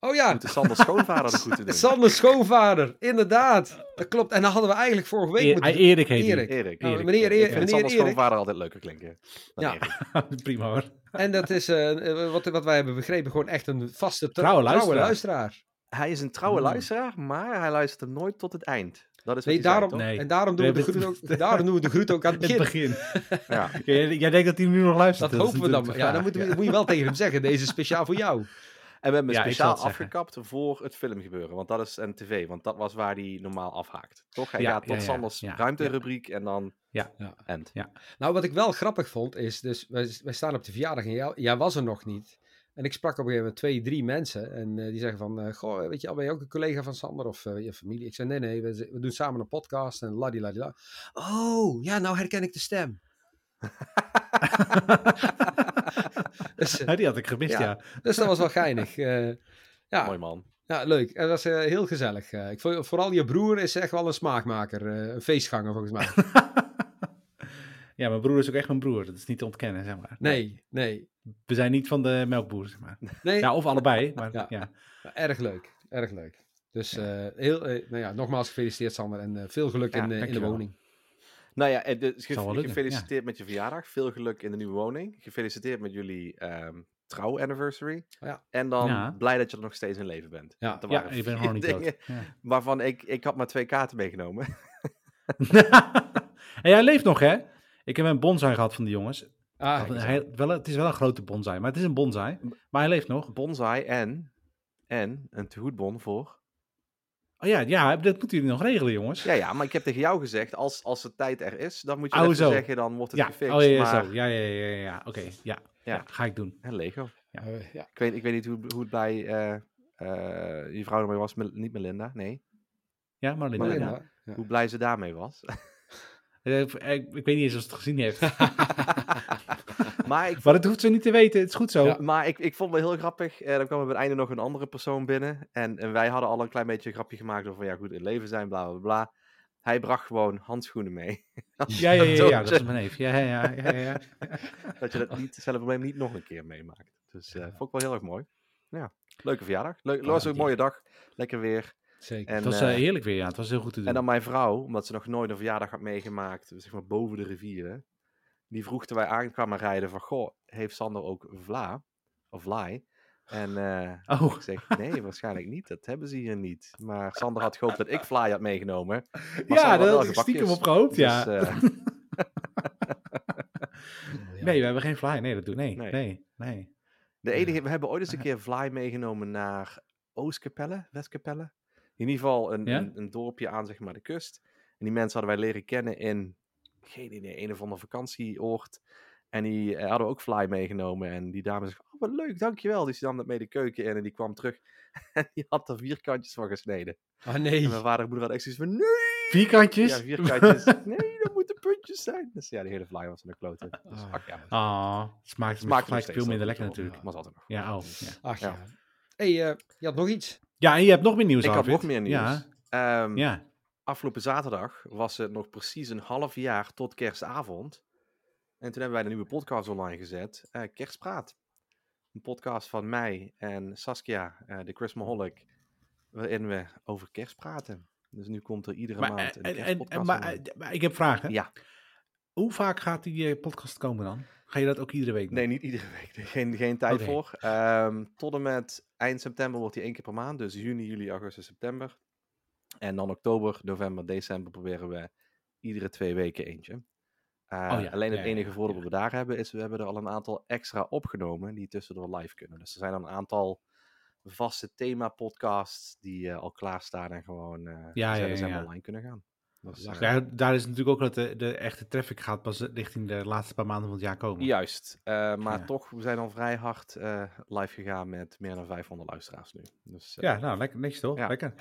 Oh ja. De Sander schoonvader de goed [LAUGHS] doen. Sander schoonvader, inderdaad. Dat klopt. En dan hadden we eigenlijk vorige week... moeten... Erik heet Erik. Erik. Nou, meneer Erik. Meneer Sander schoonvader altijd leuker klinken. Ja. [LAUGHS] Prima hoor. En dat is, uh, wat, wat wij hebben begrepen, gewoon echt een vaste trouwe, luisteraar. luisteraar. Hij is een trouwe hmm. luisteraar, maar hij luistert nooit tot het eind. Dat is nee, daarom, nee. En daarom doen, we de groet ook, [LAUGHS] daarom doen we de groet ook aan het begin. Het begin. [LAUGHS] ja. Jij, jij denkt dat hij nu nog luistert. Dat, hopen we dan. Ja, dan, moet je wel [LAUGHS] tegen hem zeggen. Deze is speciaal voor jou. En we hebben hem speciaal afgekapt voor het filmgebeuren. Want dat is een tv. Want dat was waar hij normaal afhaakt. Toch? Hij gaat tot Sanders ruimterubriek en dan ja. ja. end. Ja. Nou, wat ik wel grappig vond is... Dus wij, wij staan op de verjaardag en jij, jij was er nog niet. En ik sprak op een gegeven moment twee, drie mensen. En uh, die zeggen van, uh, goh, weet je al, ben je ook een collega van Sander of uh, je familie? Ik zei, nee, nee, we, we doen samen een podcast en ladi, ladi, la. Oh, ja, nou herken ik de stem. [LAUGHS] dus, die had ik gemist, ja. Dus dat was wel geinig. ja. Mooi man. Ja, leuk. Dat was heel gezellig. ik vond, vooral je broer is echt wel een smaakmaker. een feestganger, volgens mij. [LAUGHS] ja, mijn broer is ook echt mijn broer. Dat is niet te ontkennen, zeg maar. Nee, nee we zijn niet van de melkboer, zeg maar. Nee. Ja, of allebei, maar [LAUGHS] ja. ja. Erg leuk, erg leuk. Dus uh, heel, uh, nou ja, nogmaals gefeliciteerd Sander en uh, veel geluk in, in de woning. Nou ja, dus ge gefeliciteerd met je verjaardag. Veel geluk in de nieuwe woning. Gefeliciteerd met jullie um, trouw-anniversary. Oh ja. En dan blij dat je er nog steeds in leven bent. Ja, ja ik ben gewoon niet Waarvan ik, ik had maar twee kaarten meegenomen. [LAUGHS] en jij leeft nog, hè? Ik heb een bonsai gehad van de jongens. Ah, hij, wel, het is wel een grote bonsai, maar het is een bonsai. Maar hij leeft nog. Bonsai en, en een tegoedbon voor... Oh ja, ja, dat moeten jullie nog regelen, jongens. Ja, ja, maar ik heb tegen jou gezegd, als, als de tijd er is, dan moet je oh, even zeggen, dan wordt het ja. gefixt. Oh ja, maar... zo. ja, ja, ja, ja, oké, ja. ja. ga ik doen. En Lego. Ja. Uh, ja. Ik, weet, ik weet niet hoe, hoe het bij uh, uh, je vrouw ermee was, niet Melinda, nee. Ja, Marlinda. Marlinda. Ja. Hoe blij ze daarmee was. [LAUGHS] ik, ik, weet niet eens of ze het gezien heeft. [LAUGHS] maar, ik maar dat hoeft ze niet te weten, het is goed zo. maar ik, ik vond het heel grappig. Eh, dan kwam er bij het einde nog een andere persoon binnen. En, en wij hadden al een klein beetje een grapje gemaakt over, ja goed, in leven zijn, bla bla bla. Hij bracht gewoon handschoenen mee. [LAUGHS] ja, ja, ja, ja, dat is mijn neef. Ja, ja, ja, ja, [LAUGHS] dat je dat niet, hetzelfde probleem niet nog een keer meemaakt. Dus uh, vond ik wel heel erg mooi. Ja, leuke verjaardag. Leuk, was een mooie dag. Lekker weer. Zeker. En, het was uh, heerlijk weer, ja. Het was heel goed te doen. En dan mijn vrouw, omdat ze nog nooit een verjaardag had meegemaakt, zeg maar boven de rivieren, die vroeg toen wij aankwamen rijden van, goh, heeft Sander ook vla? Of vlaai? En uh, oh. ik zeg, nee, waarschijnlijk niet. Dat hebben ze hier niet. Maar Sander had gehoopt dat ik fly had meegenomen. Maar ja, dat had ik stiekem op gehoopt, dus, [LAUGHS] [LAUGHS] ja. Uh... nee, we hebben geen fly. Nee, dat doe nee. Nee, nee. nee. De enige, we hebben ooit eens een keer fly meegenomen naar Oostkapelle, Westkapelle. In ieder geval een, een, een, dorpje aan zeg maar, de kust. En die mensen hadden wij leren kennen in, geen idee, een of andere vakantieoord. En die uh, hadden we ook fly meegenomen. En die dame zegt, oh wat leuk, dankjewel. Dus die nam dat mee de keuken in en die kwam terug. [LAUGHS] en die had er vierkantjes van gesneden. Ah oh, nee. En mijn vader en moeder hadden echt zoiets van, nee! Vierkantjes? Ja, vierkantjes. [LAUGHS] nee, dat moeten puntjes zijn. Dus ja, die hele fly was in de klote. Dus, ach ja. Ah, smaakt, smaakt, smaakt veel minder lekker natuurlijk. Maar was altijd nog. Ja, oh. Ja. Ach ja. hey, uh, je had nog iets? Ja, en je hebt nog meer nieuws, Ik had nog meer nieuws. Ja. Um, ja. Afgelopen zaterdag was het nog precies een half jaar tot kerstavond. En toen hebben wij de nieuwe podcast online gezet. Uh, Kerstpraat. Een podcast van mij en Saskia, uh, de Chris Maholic. Waarin we over kerst praten. Dus nu komt er iedere maand een kerstpodcast maar, maar, ik heb vragen. Ja. Hoe vaak gaat die podcast komen dan? Ga je dat ook iedere week doen? Nee, niet iedere week. [LAUGHS] Geen, geen tijd voor. Um, tot en met eind september wordt hij één keer per maand. Dus juni, juli, augustus, september. En dan oktober, november, december proberen we iedere twee weken eentje. Uh, oh ja, alleen het enige voordeel dat we daar hebben is, we hebben er al een aantal extra opgenomen die tussendoor live kunnen. Dus er zijn dan een aantal vaste thema-podcasts die uh, al klaarstaan en gewoon uh, ja, ja, ja, online kunnen gaan. Dus, ja, daar is natuurlijk ook dat de, de echte traffic gaat pas richting de laatste paar maanden van het jaar komen. Juist, uh, maar toch, we zijn al vrij hard uh, live gegaan met meer dan 500 luisteraars nu. Dus, uh, ja, nou, lekker, netjes toch? Ja. Lekker.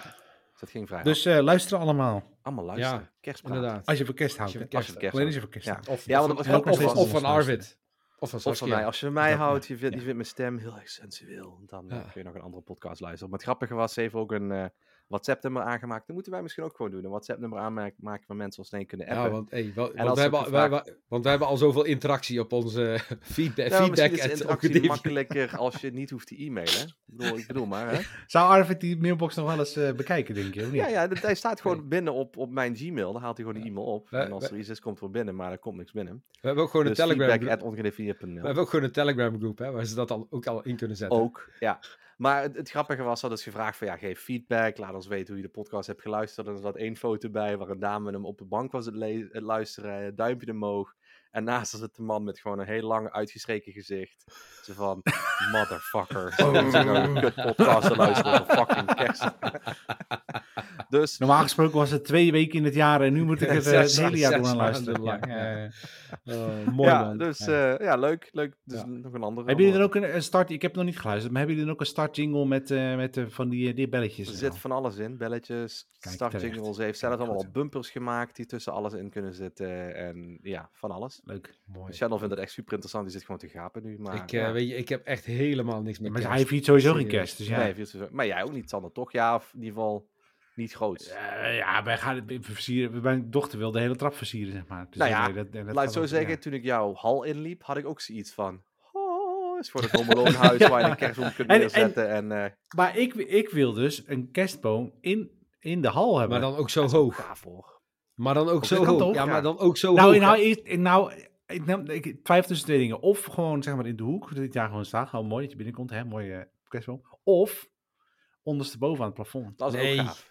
Dus dat ging vrij Dus luisteren allemaal. Allemaal luisteren. Ja, kerstpraat. Inderdaad. Als je voor kerst houdt. Als je, kerst, kerst Alleen als je voor kerst houdt. Of, ja, want of, of, of, of van Arvid. Of van, of van mij. Als je van mij houdt, je vindt, je vindt mijn stem heel erg sensueel. Dan kun je nog een andere podcast luisteren. Maar het grappige was, ze heeft ook een WhatsApp-nummer aangemaakt. Dat moeten wij misschien ook gewoon doen. Een WhatsApp-nummer aanmaken waar mensen ons heen kunnen appen. Ja, want, hey, wel, want, we hebben, wij, want wij hebben al zoveel interactie op onze [LAUGHS] feedback. Nou, feedback is interactie makkelijker [LAUGHS] als je niet hoeft te e-mailen. Ik bedoel, ik bedoel maar. Hè? [LAUGHS] Zou Arvid die mailbox nog wel eens uh, bekijken, denk je? Of niet? Ja, ja, hij staat gewoon binnen op, op mijn Gmail. Dan haalt hij gewoon de e-mail op. en als er iets is, komt er binnen, maar er komt niks binnen. We hebben ook gewoon dus een Telegram. We hebben ook gewoon een Telegram groep, hè, waar ze dat al, ook al in kunnen zetten. Ook, ja. Maar het, het, grappige was, dat is gevraagd van ja, geef feedback, laat ons weten hoe je de podcast hebt geluisterd. En er zat één foto bij waar een dame hem op de bank was het, het luisteren, duimpje omhoog. En naast zit de man met gewoon een heel lang uitgestreken gezicht. Ze van, [LAUGHS] motherfucker. Oh. Kut podcast luisteren fucking kerst. [LAUGHS] dus... Normaal gesproken was het twee weken in het jaar en nu moet ik het, [LAUGHS] uh, het hele jaar doen luisteren. Ja, oh, mooi ja, dus uh, ja, leuk. leuk. Dus nog een andere. Hebben jullie er ook een, een, start, ik heb nog niet geluisterd, maar hebben jullie er ook een start jingle met, uh, met van die, die belletjes? Er zit van alles in, belletjes, Kijk, start jingles. Ze heeft zelf allemaal bumpers gemaakt die tussen alles in kunnen zitten en ja, van alles. Leuk. Mooi. Channel vindt het echt super interessant, die zit gewoon te gapen nu. Maar, ik, weet je, ik heb echt helemaal niks meer. Maar hij viert sowieso geen kerst, dus ja. Nee, maar jij ook niet, Sander, toch? Ja, of in ieder geval niet groot. Uh, ja, wij gaan het versieren. Mijn dochter wil de hele trap versieren, zeg maar. Dus nou ja, dat, dat, laat zo zeggen, toen ik jouw hal inliep, had ik ook zoiets van... Oh, is voor het [LAUGHS] Hommeloonhuis waar je een kerstboom kunt neerzetten. En, en, uh... Maar ik, ik wil dus een kerstboom in, in de hal hebben. Maar dan ook zo hoog. Gaaf, Maar dan ook zo hoog. Ja, maar dan ook zo nou, hoog. Nou, ik, nou ik, neem, ik twijfel tussen twee dingen. Of gewoon, zeg maar, in de hoek. Dat dit jaar gewoon staat. Gewoon mooi dat je binnenkomt, hè. Mooie kerstboom. Of ondersteboven aan het plafond. Dat is ook gaaf.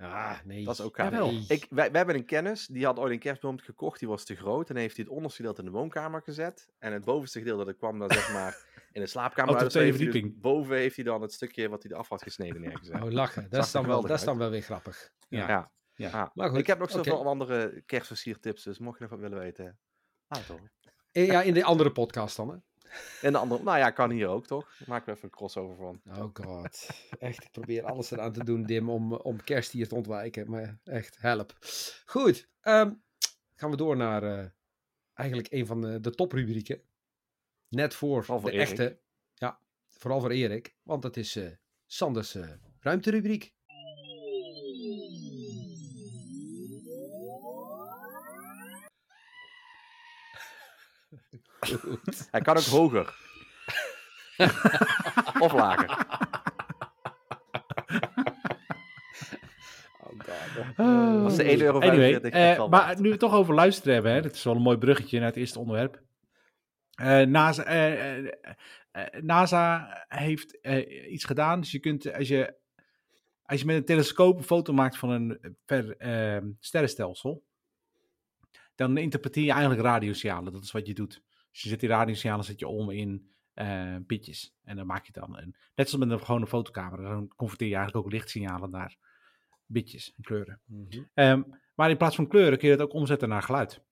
Ah, nee. Dat is ook gaaf. Ik, wij, wij hebben een kennis, die had ooit een kerstboom gekocht, die was te groot. En heeft hij het onderste gedeelte in de woonkamer gezet. En het bovenste gedeelte, dat kwam dan zeg maar [LAUGHS] in de slaapkamer. Op de tweede dus verdieping. boven heeft hij dan het stukje wat hij eraf had gesneden neergezet. Oh, lachen. Dat, is dan, wel, dat is dan wel weer grappig. Ja. ja. ja. Maar goed. Ik heb nog zoveel okay. andere kerstversiertips, dus mocht je nog wat willen weten, laat het eh, Ja, in de andere podcast dan, hè? En de andere, nou ja, kan hier ook toch? Maak er even een crossover van. Oh god. Echt, ik probeer alles eraan te doen, Dim, om, om kerst hier te ontwijken. Maar echt, help. Goed, um, gaan we door naar uh, eigenlijk een van de, de toprubrieken. Net voor, voor de Erik. echte. Ja, vooral voor Erik. Want het is uh, Sanders uh, ruimterubriek. Hij kan ook hoger. [LAUGHS] of lager. Oh god. Als de 1 euro anyway, uh, Maar nu we het toch over luisteren hebben, hè, dat is wel een mooi bruggetje naar het eerste onderwerp. Uh, NASA, uh, NASA, heeft iets gedaan. Dus je kunt, als je, als je met een telescoop een foto maakt van een ver, sterrenstelsel, dan interpreteer je eigenlijk radiosignalen. Dat is wat je doet. Dus je zet die radiosignalen zet je om in uh, bitjes. En dan maak je dan een. Net zoals met een gewone fotocamera. Dan converteer je eigenlijk ook lichtsignalen naar bitjes en kleuren. Mm -hmm. um, maar in plaats van kleuren kun je dat ook omzetten naar geluid.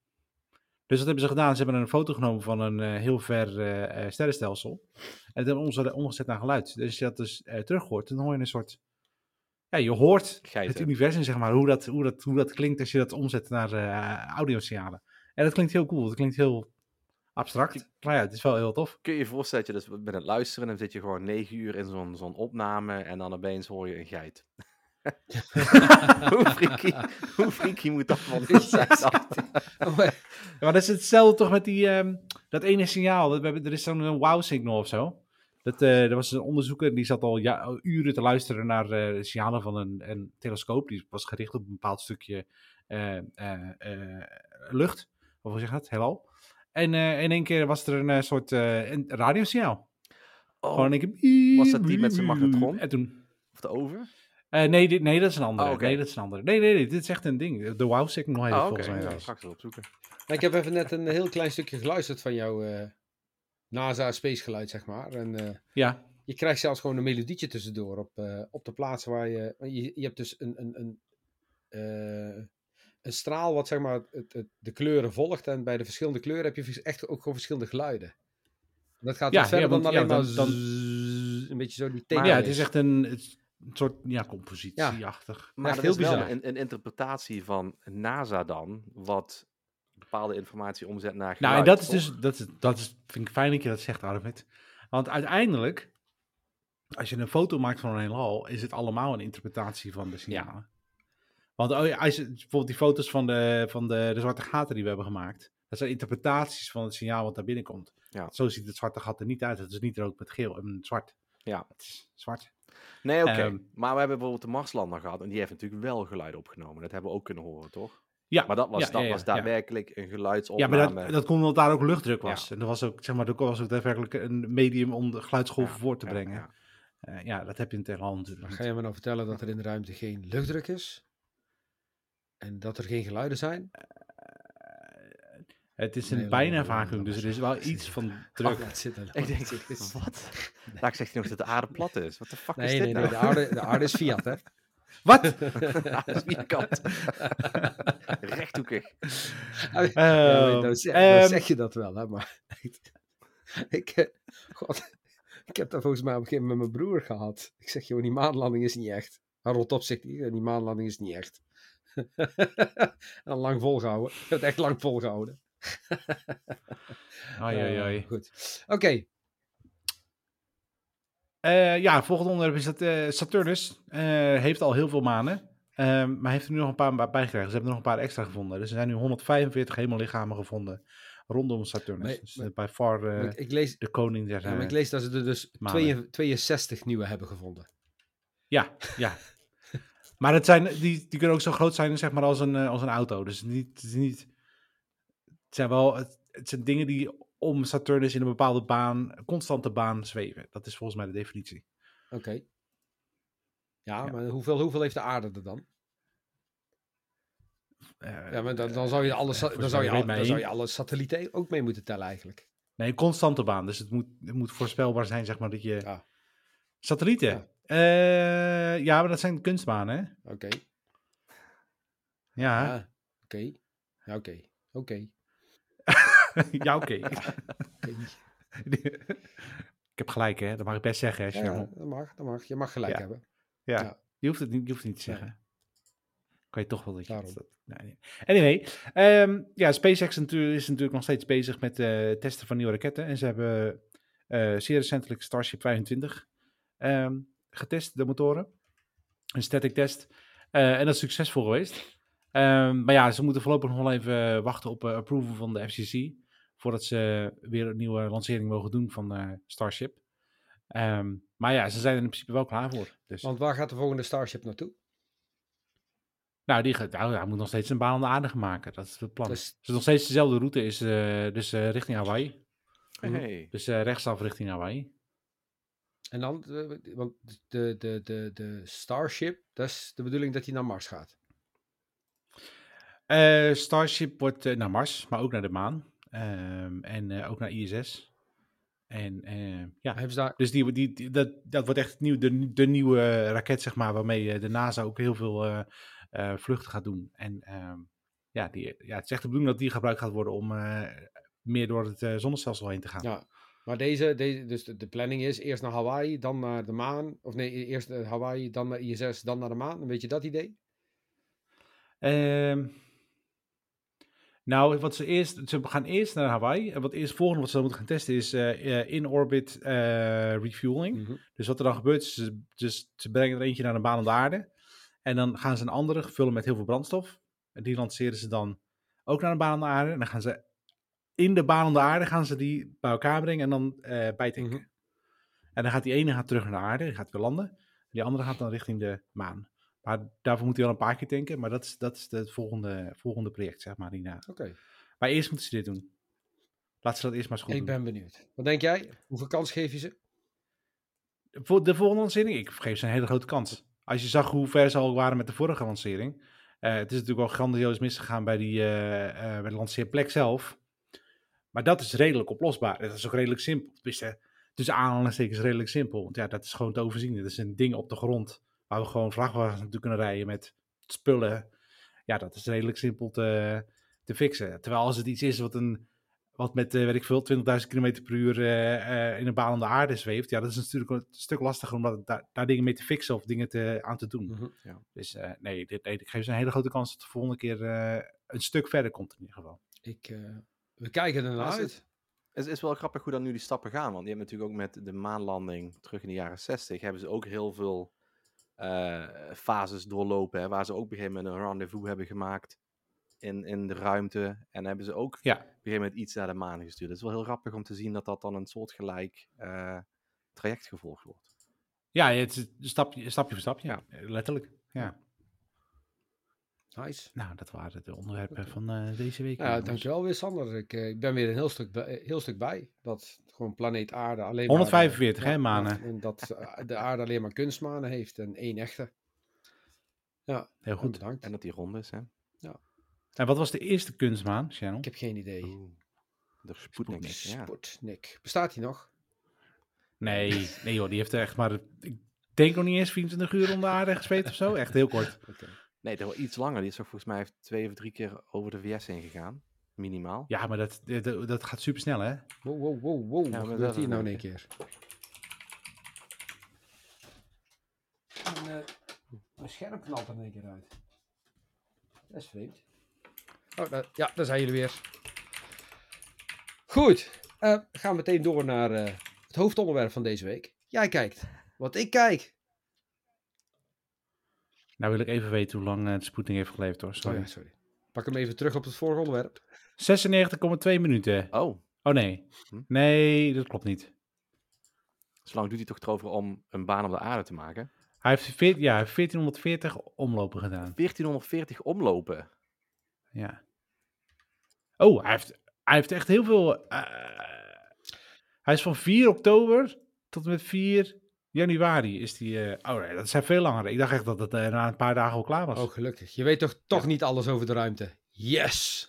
Dus wat hebben ze gedaan? Ze hebben een foto genomen van een uh, heel ver uh, sterrenstelsel. En dat hebben omgezet naar geluid. Dus als je dat dus terug hoort, dan hoor je een soort. Ja, je hoort Geiten. het universum, zeg maar, hoe dat, hoe, dat, hoe dat klinkt als je dat omzet naar audiosignalen. En dat klinkt heel cool. Dat klinkt heel abstract. Maar ja, het is wel heel tof. Kun je je voorstellen dat je dus met het luisteren, dan zit je gewoon negen uur in zo'n zo'n opname en dan opeens hoor je een geit. [LAUGHS] hoe, freaky, hoe freaky moet dat van [LAUGHS] zijn? Maar dat is hetzelfde toch met die, um, dat ene signaal. Dat we hebben, er is zo'n wow-signal of zo. Dat, uh, er was een onderzoeker die zat al ja, uren te luisteren naar uh, signalen van een, een, telescoop. Die was gericht op een bepaald stukje uh, lucht. Of hoe zeg je dat? Heelal. En uh, in één keer was er een uh, soort uh, een radiosignaal. Oh, Gewoon een keer... Was dat die met zijn magnetron? En toen... Of de over? nee, dit, nee, dat is een andere. Oh, okay. Nee, dat is een andere. Nee, nee, nee, dit is echt een ding. De wow signal heet oh, okay. volgens mij. Ja, straks wel opzoeken. ik heb even net een heel klein stukje geluisterd van jouw NASA space geluid, zeg maar. En, ja. Je krijgt zelfs gewoon een melodietje tussendoor op, op de plaatsen waar je... Je, je hebt dus een... een, een een straal wat zeg maar het, het, de kleuren volgt. En bij de verschillende kleuren heb je echt ook gewoon verschillende geluiden. Dat gaat ja, verder ja, want, dan alleen ja, dan, maar dan, een beetje zo die thema. Ja, het is echt een, een soort ja, compositieachtig. Maar dat heel is wel een, een, interpretatie van NASA dan, wat bepaalde informatie omzet naar geluid. Nou, en dat is dus, dat, is, dat is, vind ik fijn dat je dat zegt, Arvid. Want uiteindelijk, als je een foto maakt van een heelal, is het allemaal een interpretatie van de signalen. Want oh als je, bijvoorbeeld die foto's van, de, van de, de zwarte gaten die we hebben gemaakt. Dat zijn interpretaties van het signaal wat daar binnenkomt. Ja. Zo ziet het zwarte gat er niet uit. Het is niet rood met geel en zwart. Ja. Het is zwart. Nee, oké. Okay. Um, maar we hebben bijvoorbeeld de Marslander gehad. En die heeft natuurlijk wel geluid opgenomen. Dat hebben we ook kunnen horen, toch? Ja. Maar dat was, ja, dat ja, was daadwerkelijk een geluidsopname. Ja, maar dat, dat kon omdat daar ook luchtdruk was. En dat was ook, zeg maar, dat was ook daadwerkelijk een medium om de geluidsgolven voor te brengen. Ja, uh, ja, dat heb je in Teheran natuurlijk. Ga je me nou vertellen dat er in de ruimte geen luchtdruk is? En dat er geen geluiden zijn? Het is een bijna vacuüm, dus er is wel iets van druk. Ik denk, [LAUGHS] wat? Daar zegt hij nog dat de aarde plat is. Wat de fuck is dit nee, nou? Nee, de aarde, de aarde is Fiat, hè? [LAUGHS] Wat? [LAUGHS] dat is vierkant. [LAUGHS] Rechthoekig. Uh, ja, dan, zeg, dan, um, zeg, je dat wel, hè? Maar [LAUGHS] ik, eh, God, ik heb dat volgens mij op een gegeven moment met mijn broer gehad. Ik zeg, joh, die maanlanding is niet echt. Harold op zegt, die maanlanding is niet echt. en lang volgehouden. Ik heb het echt lang volgehouden. ai, ai, ai. goed. Oké. Okay. Uh, ja, volgende onderwerp is dat uh, Saturnus uh, heeft al heel veel manen. Ehm, maar heeft er nu nog een paar bijgekregen. Ze hebben er nog een paar extra gevonden. Dus er zijn nu 145 hemellichamen gevonden rondom Saturnus. Maar, dus maar, bij far ik lees, de koning der ja, maar ik lees dat ze er dus 62 nieuwe hebben gevonden. Ja, ja. [LAUGHS] maar het zijn, die, die kunnen ook zo groot zijn zeg maar, als, een, als een auto. Dus niet, het, niet, het zijn wel het, het zijn dingen die om Saturnus in een bepaalde baan, constante baan zweven. Dat is volgens mij de definitie. Oké. Okay. Ja, ja, maar hoeveel, hoeveel heeft de aarde er dan? Uh, ja, maar dan, dan, zou je alle, uh, dan, zou je al, dan zou je alle satellieten ook mee moeten tellen eigenlijk. Nee, een constante baan. Dus het moet, het moet voorspelbaar zijn, zeg maar, dat je... Ja. Satellieten? Ja. Uh, ja, maar dat zijn kunstbanen, hè? Oké. Okay. Ja. ja. Oké. Okay. Ja, oké. [LAUGHS] Ja, oké. [LAUGHS] ik heb gelijk, hè? Dat mag ik best zeggen, hè, ja, dat mag, dat mag. Je mag gelijk ja. hebben. Ja. ja. Je, hoeft het niet, je hoeft het niet te zeggen. Kan je toch wel dat je dat... Nee, Anyway, um, ja, SpaceX is natuurlijk nog steeds bezig met uh, testen van nieuwe raketten. En ze hebben uh, zeer recentelijk Starship 25 um, getest, de motoren. Een static test. Uh, en dat is succesvol geweest. Um, maar ja, ze moeten voorlopig nog wel even wachten op approval van de FCC. Voordat ze weer een nieuwe lancering mogen doen van uh, Starship. Um, maar ja, ze zijn er in principe wel klaar voor. Dus. Want waar gaat de volgende Starship naartoe? Nou, die gaat, nou, hij moet nog steeds een baan aan de aarde maken. Dat is het plan. Dus, dus nog steeds dezelfde route is, uh, dus richting Hawaii. Hey. Dus rechtsaf richting Hawaii. En dan, want de, de, de, de Starship, dat is de bedoeling dat hij naar Mars gaat. Uh, Starship wordt uh, naar Mars, maar ook naar de maan. Um, en uh, ook naar ISS. En ja, Hebben ze daar... dus die, die, die, dat, dat wordt echt nieuw, de, de nieuwe raket, zeg maar, waarmee de NASA ook heel veel vluchten gaat doen. En um, ja, die, ja, het is echt de bedoeling dat die gebruikt gaat worden om meer door het zonnestelsel heen te gaan. Ja, maar deze, deze dus de, planning is eerst naar Hawaii, dan naar de maan. Of nee, eerst naar Hawaii, dan naar ISS, dan naar de maan. Weet je dat idee? Um, nou, wat ze eerst, ze gaan eerst naar Hawaii. En wat eerst volgende wat ze moeten gaan testen is uh, in-orbit uh, refueling. Mm -hmm. Dus wat er dan gebeurt, is ze, dus, ze brengen er eentje naar een baan om de aarde. En dan gaan ze een andere vullen met heel veel brandstof. En die lanceren ze dan ook naar een baan om de aarde. En dan gaan ze in de baan om de aarde gaan ze die bij elkaar brengen en dan uh, bijtanken. Mm -hmm. En dan gaat die ene gaat terug naar de aarde, die gaat weer landen. Die andere gaat dan richting de maan. Maar daarvoor moet hij wel een paar keer tanken. Maar dat is, dat is het volgende, volgende project, zeg maar, hierna. Oké. Okay. Maar eerst moeten ze dit doen. Laten ze dat eerst maar eens goed Ik doen. ben benieuwd. Wat denk jij? Hoeveel kans geef je ze? Voor de volgende lancering? Ik geef ze een hele grote kans. Als je zag hoe ver ze al waren met de vorige lancering. Uh, het is natuurlijk wel grandioos misgegaan bij, die, uh, uh, bij de lanceerplek zelf. Maar dat is redelijk oplosbaar. Dat is ook redelijk simpel. Dus, dus aanhalingstekens redelijk simpel. Want ja, dat is gewoon te overzien. Dat is een ding op de grond Waar we gewoon vrachtwagens naartoe kunnen rijden met spullen. Ja, dat is redelijk simpel te, te fixen. Terwijl als het iets is wat, een, wat met, uh, weet ik veel, 20.000 km per uur uh, uh, in een baan om de aarde zweeft. Ja, dat is natuurlijk een stuk lastiger om dat, daar, daar, dingen mee te fixen of dingen te, aan te doen. Mm -hmm. ja. Dus nee, dit, nee, ik geef ze een hele grote kans dat de volgende keer een stuk verder komt in ieder geval. Ik, we kijken ernaar uit. Het is wel grappig hoe dan nu die stappen gaan. Want je hebt natuurlijk ook met de maanlanding terug in de jaren 60... hebben ze ook heel veel fases doorlopen. Hè, waar ze ook op een gegeven moment een rendezvous hebben gemaakt in, in de ruimte. En hebben ze ook ja. op een gegeven moment iets naar de maan gestuurd. Het is wel heel grappig om te zien dat dat dan een soortgelijk uh, traject gevolgd wordt. Ja, het is stapje, stapje voor stapje. Ja. Letterlijk. Ja. Nice. Nou, dat waren de onderwerpen van uh, deze week. Ja, dankjewel weer Sander. Ik, uh, ik ben weer een heel stuk, bij, heel stuk bij. Dat gewoon planeet aarde alleen 145 maar... hè, manen. En dat de aarde alleen maar kunstmanen heeft en één echte. Ja, heel goed. Bedankt. En dat die rond is, hè. Ja. En wat was de eerste kunstmaan, Channel? Ik heb geen idee. de Sputnik. Sputnik. Ja. Bestaat die nog? Nee, nee joh, die heeft echt maar, ik denk nog niet eens 24 uur om de aarde gespeeld of zo. Echt heel kort. [LAUGHS] Okay. Nee, dat wel iets langer. Die is ook volgens mij twee of drie keer over de VS heen gegaan. Minimaal. Ja, maar dat, dat, dat gaat super snel, hè? Wow, wow, wow, wow. Ja, Wat gebeurt hier nou in één keer? Een, uh, mijn scherm knalt er in één keer uit. Dat is vreemd. Oh, dat, ja, daar zijn jullie weer. Goed. Uh, gaan we meteen door naar uh, het hoofdonderwerp van deze week. Jij kijkt. Wat ik kijk. Nou wil ik even weten hoe lang uh, de Sputnik heeft geleefd hoor. Sorry. Oh, ja, sorry. Pak hem even terug op het vorige onderwerp. 96,2 minuten. Oh. Oh nee. Hm? Nee, dat klopt niet. Zolang doet hij toch erover om een baan op de aarde te maken? Hij heeft, veert, ja, 1440 omlopen gedaan. 1440 omlopen? Ja. Oh, hij heeft, hij heeft echt heel veel... Uh, hij is van 4 oktober tot en met 4 januari is die... Uh, oh nee, dat zijn veel langer. Ik dacht echt dat het uh, na een paar dagen al klaar was. Oh, gelukkig. Je weet toch toch niet alles over de ruimte? Yes!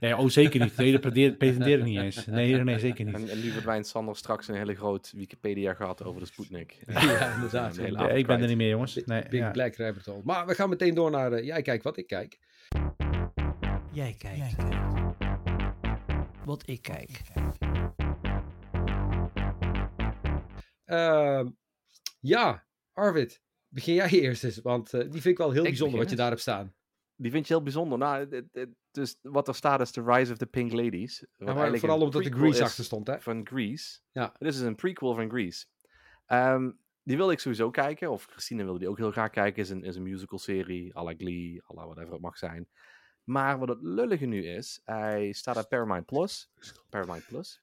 Nee, oh, zeker niet. Nee, dat pretendeer ik niet eens. Nee, nee, zeker niet. En, en nu verdwijnt Sander straks een hele groot Wikipedia gehad over de Sputnik. [LAUGHS] ja, inderdaad. Ja, ik ben er niet meer, jongens. Nee, Big ja. Black Rabbit Hole. Maar we gaan meteen door naar... Uh, jij kijkt wat ik kijk. Jij kijkt. Jij kijkt. Wat ik kijk. Uh, ja, Arvid, begin jij eerst eens. Want uh, die vind ik wel heel ik bijzonder wat je daar hebt staan. Die vind je heel bijzonder. Nou, dus wat er staat is The Rise of the Pink Ladies. Ja, maar vooral omdat de Grease achter stond, hè? Van Grease. Ja. Dit is een prequel van Grease. Um, die wilde ik sowieso kijken. Of Christine wilde die ook heel graag kijken. Is een, is een musical serie. à la Glee, à la whatever het mag zijn. Maar wat het lullige nu is, hij staat op Paramount Plus. Paramount Plus.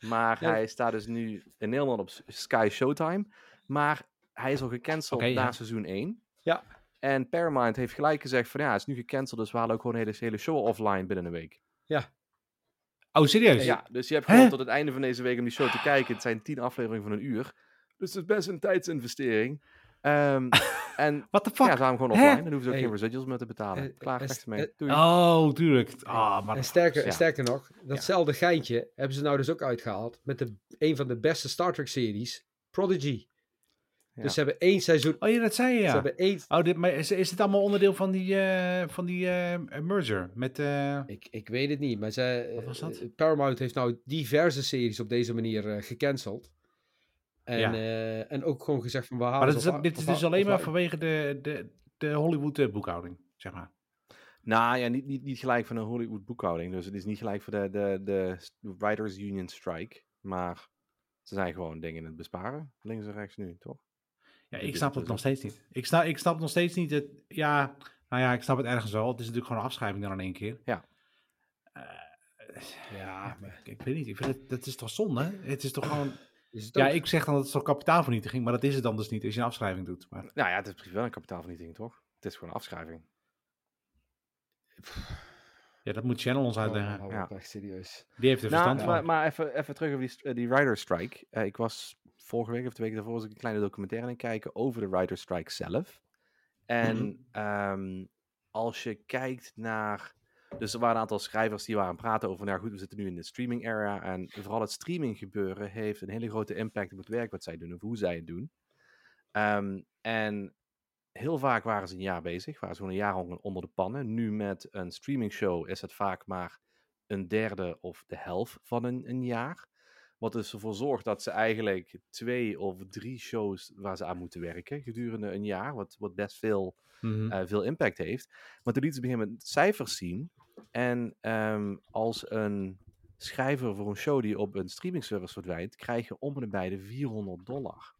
Maar hij staat dus nu in Nederland op Sky Showtime. Maar hij is al gecanceld okay, na seizoen 1. Ja. En Paramount heeft gelijk gezegd van ja, het is nu gecanceld, dus we halen ook gewoon hele, hele show offline binnen een week. Ja. Oh, serieus? Ja, dus je hebt gewoon tot het einde van deze week om die show te kijken. Het zijn tien afleveringen van een uur. Dus het is best een tijdsinvestering. Um, [LAUGHS] en What the fuck? Ja, ze gaan gewoon offline. Dan hoeven ze ook geen residuals meer te betalen. Uh, Klaar, uh, mee. Doei. Oh, tuurlijk. Ah, maar en sterker, ja. sterker nog, datzelfde ja. geintje hebben ze nou dus ook uitgehaald met de, een van de beste Star Trek series, Dus ze hebben één seizoen. Oh ja, dat zei je ja. Ze hebben één... Oh, dit, maar is, is het allemaal onderdeel van die, uh, van die uh, merger? Met, uh... ik, ik weet het niet, maar ze, Wat was dat? Paramount heeft nou diverse series op deze manier gecanceld. En, ja. en ook gewoon gezegd van we halen Maar dat is, dit is dus alleen maar vanwege de, de, de Hollywood boekhouding, zeg maar. Nou ja, niet, niet, niet gelijk van een Hollywood boekhouding. Dus het is niet gelijk voor de, de, de Writers Union strike. Maar ze zijn gewoon dingen in het besparen. Links en rechts nu, toch? Ja, ik snap het nog steeds niet. Ik snap, ik snap nog steeds niet het. Ja, nou ja, ik snap het ergens wel. Het is natuurlijk gewoon een afschrijving dan in één keer. Ja. Uh, ja, maar, ik, weet niet. Ik vind het, dat is toch zonde? Het is toch gewoon. Is het ja, ik zeg dan dat het toch kapitaalvernietiging, maar dat is het dan dus niet als je een afschrijving doet. Maar... Nou ja, het is wel een kapitaalvernietiging, toch? Het is gewoon een afschrijving. Ja, dat moet Channel ons oh, uitleggen. Oh, ja. echt serieus. Die heeft er nou, verstand maar, Maar even, even terug over die, die Rider Strike. Uh, ik was vorige week of twee weken daarvoor was ik een kleine documentaire aan het kijken over de Writer Strike zelf. En mhm. ehm, als je kijkt naar. Dus er waren een aantal schrijvers die waren praten over. Nou goed, we zitten nu in de streaming era. En vooral het streaming gebeuren heeft een hele grote impact op het werk wat zij doen of hoe zij het doen. Um, en heel vaak waren ze een jaar bezig, waren ze gewoon een jaar onder de pannen. Nu met een streaming show is het vaak maar een derde of de helft van een, een jaar. Wat dus ervoor zorgt dat ze eigenlijk twee of drie shows waar ze aan moeten werken gedurende een jaar. Wat, wat best veel, mm veel impact heeft. Maar toen lieten ze beginnen met cijfers zien. En um, als een schrijver voor een show die op een streaming service verdwijnt, krijg je om en bij de 400 dollar.